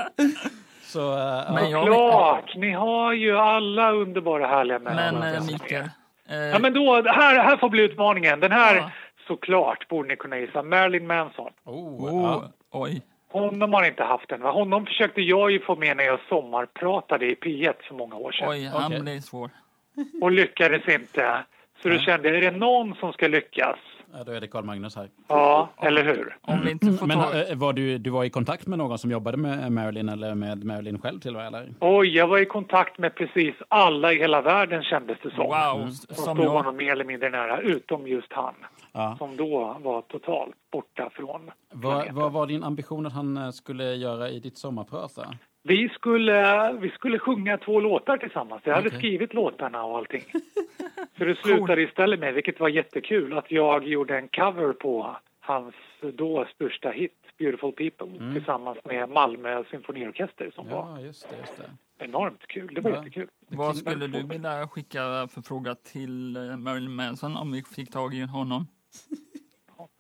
Så, ja. Men jag- Klart! Ni har ju alla underbara härliga men människor. eh, Mikael, eh, Ja, men då, här, här får bli utmaningen. Den här, Ja. Såklart, borde ni kunna gissa. Marilyn Manson. oh, oh, ja. oj, Honom har inte haft än, va? Honom försökte jag ju få med när jag sommarpratade i P1 för många år sedan. oj, han Okej. blev svår. Och lyckades inte. Så då kände är det någon som ska lyckas? Ja, då är det Carl Magnus här. Ja, eller hur? Om vi inte får Men ta... eh, var du, du var i kontakt med någon som jobbade med Marilyn eller med Marilyn själv till och med? Eller? Oj, jag var i kontakt med precis alla i hela världen kändes det som. Wow, Som som stod honom jag. mer eller mindre nära, utom just han. Ja. Som då var totalt borta från Vad, vad var din ambition att han eh, skulle göra i ditt sommarprat? Då? Vi skulle, vi skulle sjunga två låtar tillsammans. Jag hade Okej. skrivit låtarna och allting. Så det slutade istället med, vilket var jättekul, att jag gjorde en cover på hans då största hit, Beautiful People, tillsammans med Malmö symfoniorkester som var Ja, just det. Just det. enormt kul. Det var Ja. jättekul. Vad skulle du vilja skicka för fråga till eh, Marilyn Manson om vi fick tag i honom?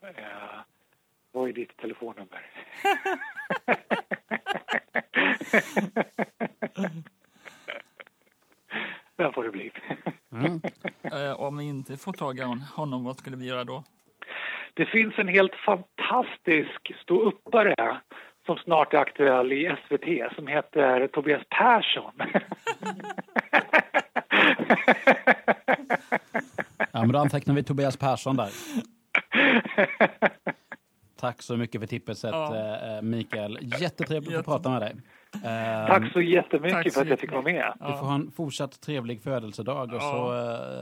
Eh, vad är ditt telefonnummer? Den får det bli. Mm. Eh, om vi inte får tag i hon- honom, vad skulle vi göra då? Det finns en helt fantastisk ståuppare som snart är aktuell i SVT som heter Tobias Persson. Ja, men då antecknar vi Tobias Persson där. Tack så mycket för tipset, Ja. eh, Mikael. Jättetrevligt att Jätte- prata med dig. Eh, Tack så jättemycket Tack så för att jag fick vara med. Du får ha en fortsatt trevlig födelsedag och Ja. så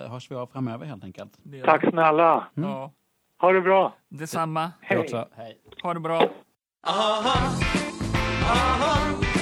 eh, hörs vi av framöver helt enkelt. Tack snälla. Ja, Ha det bra. detsamma. Hej. också. Hej. Ha det bra. Uh-huh. Uh-huh.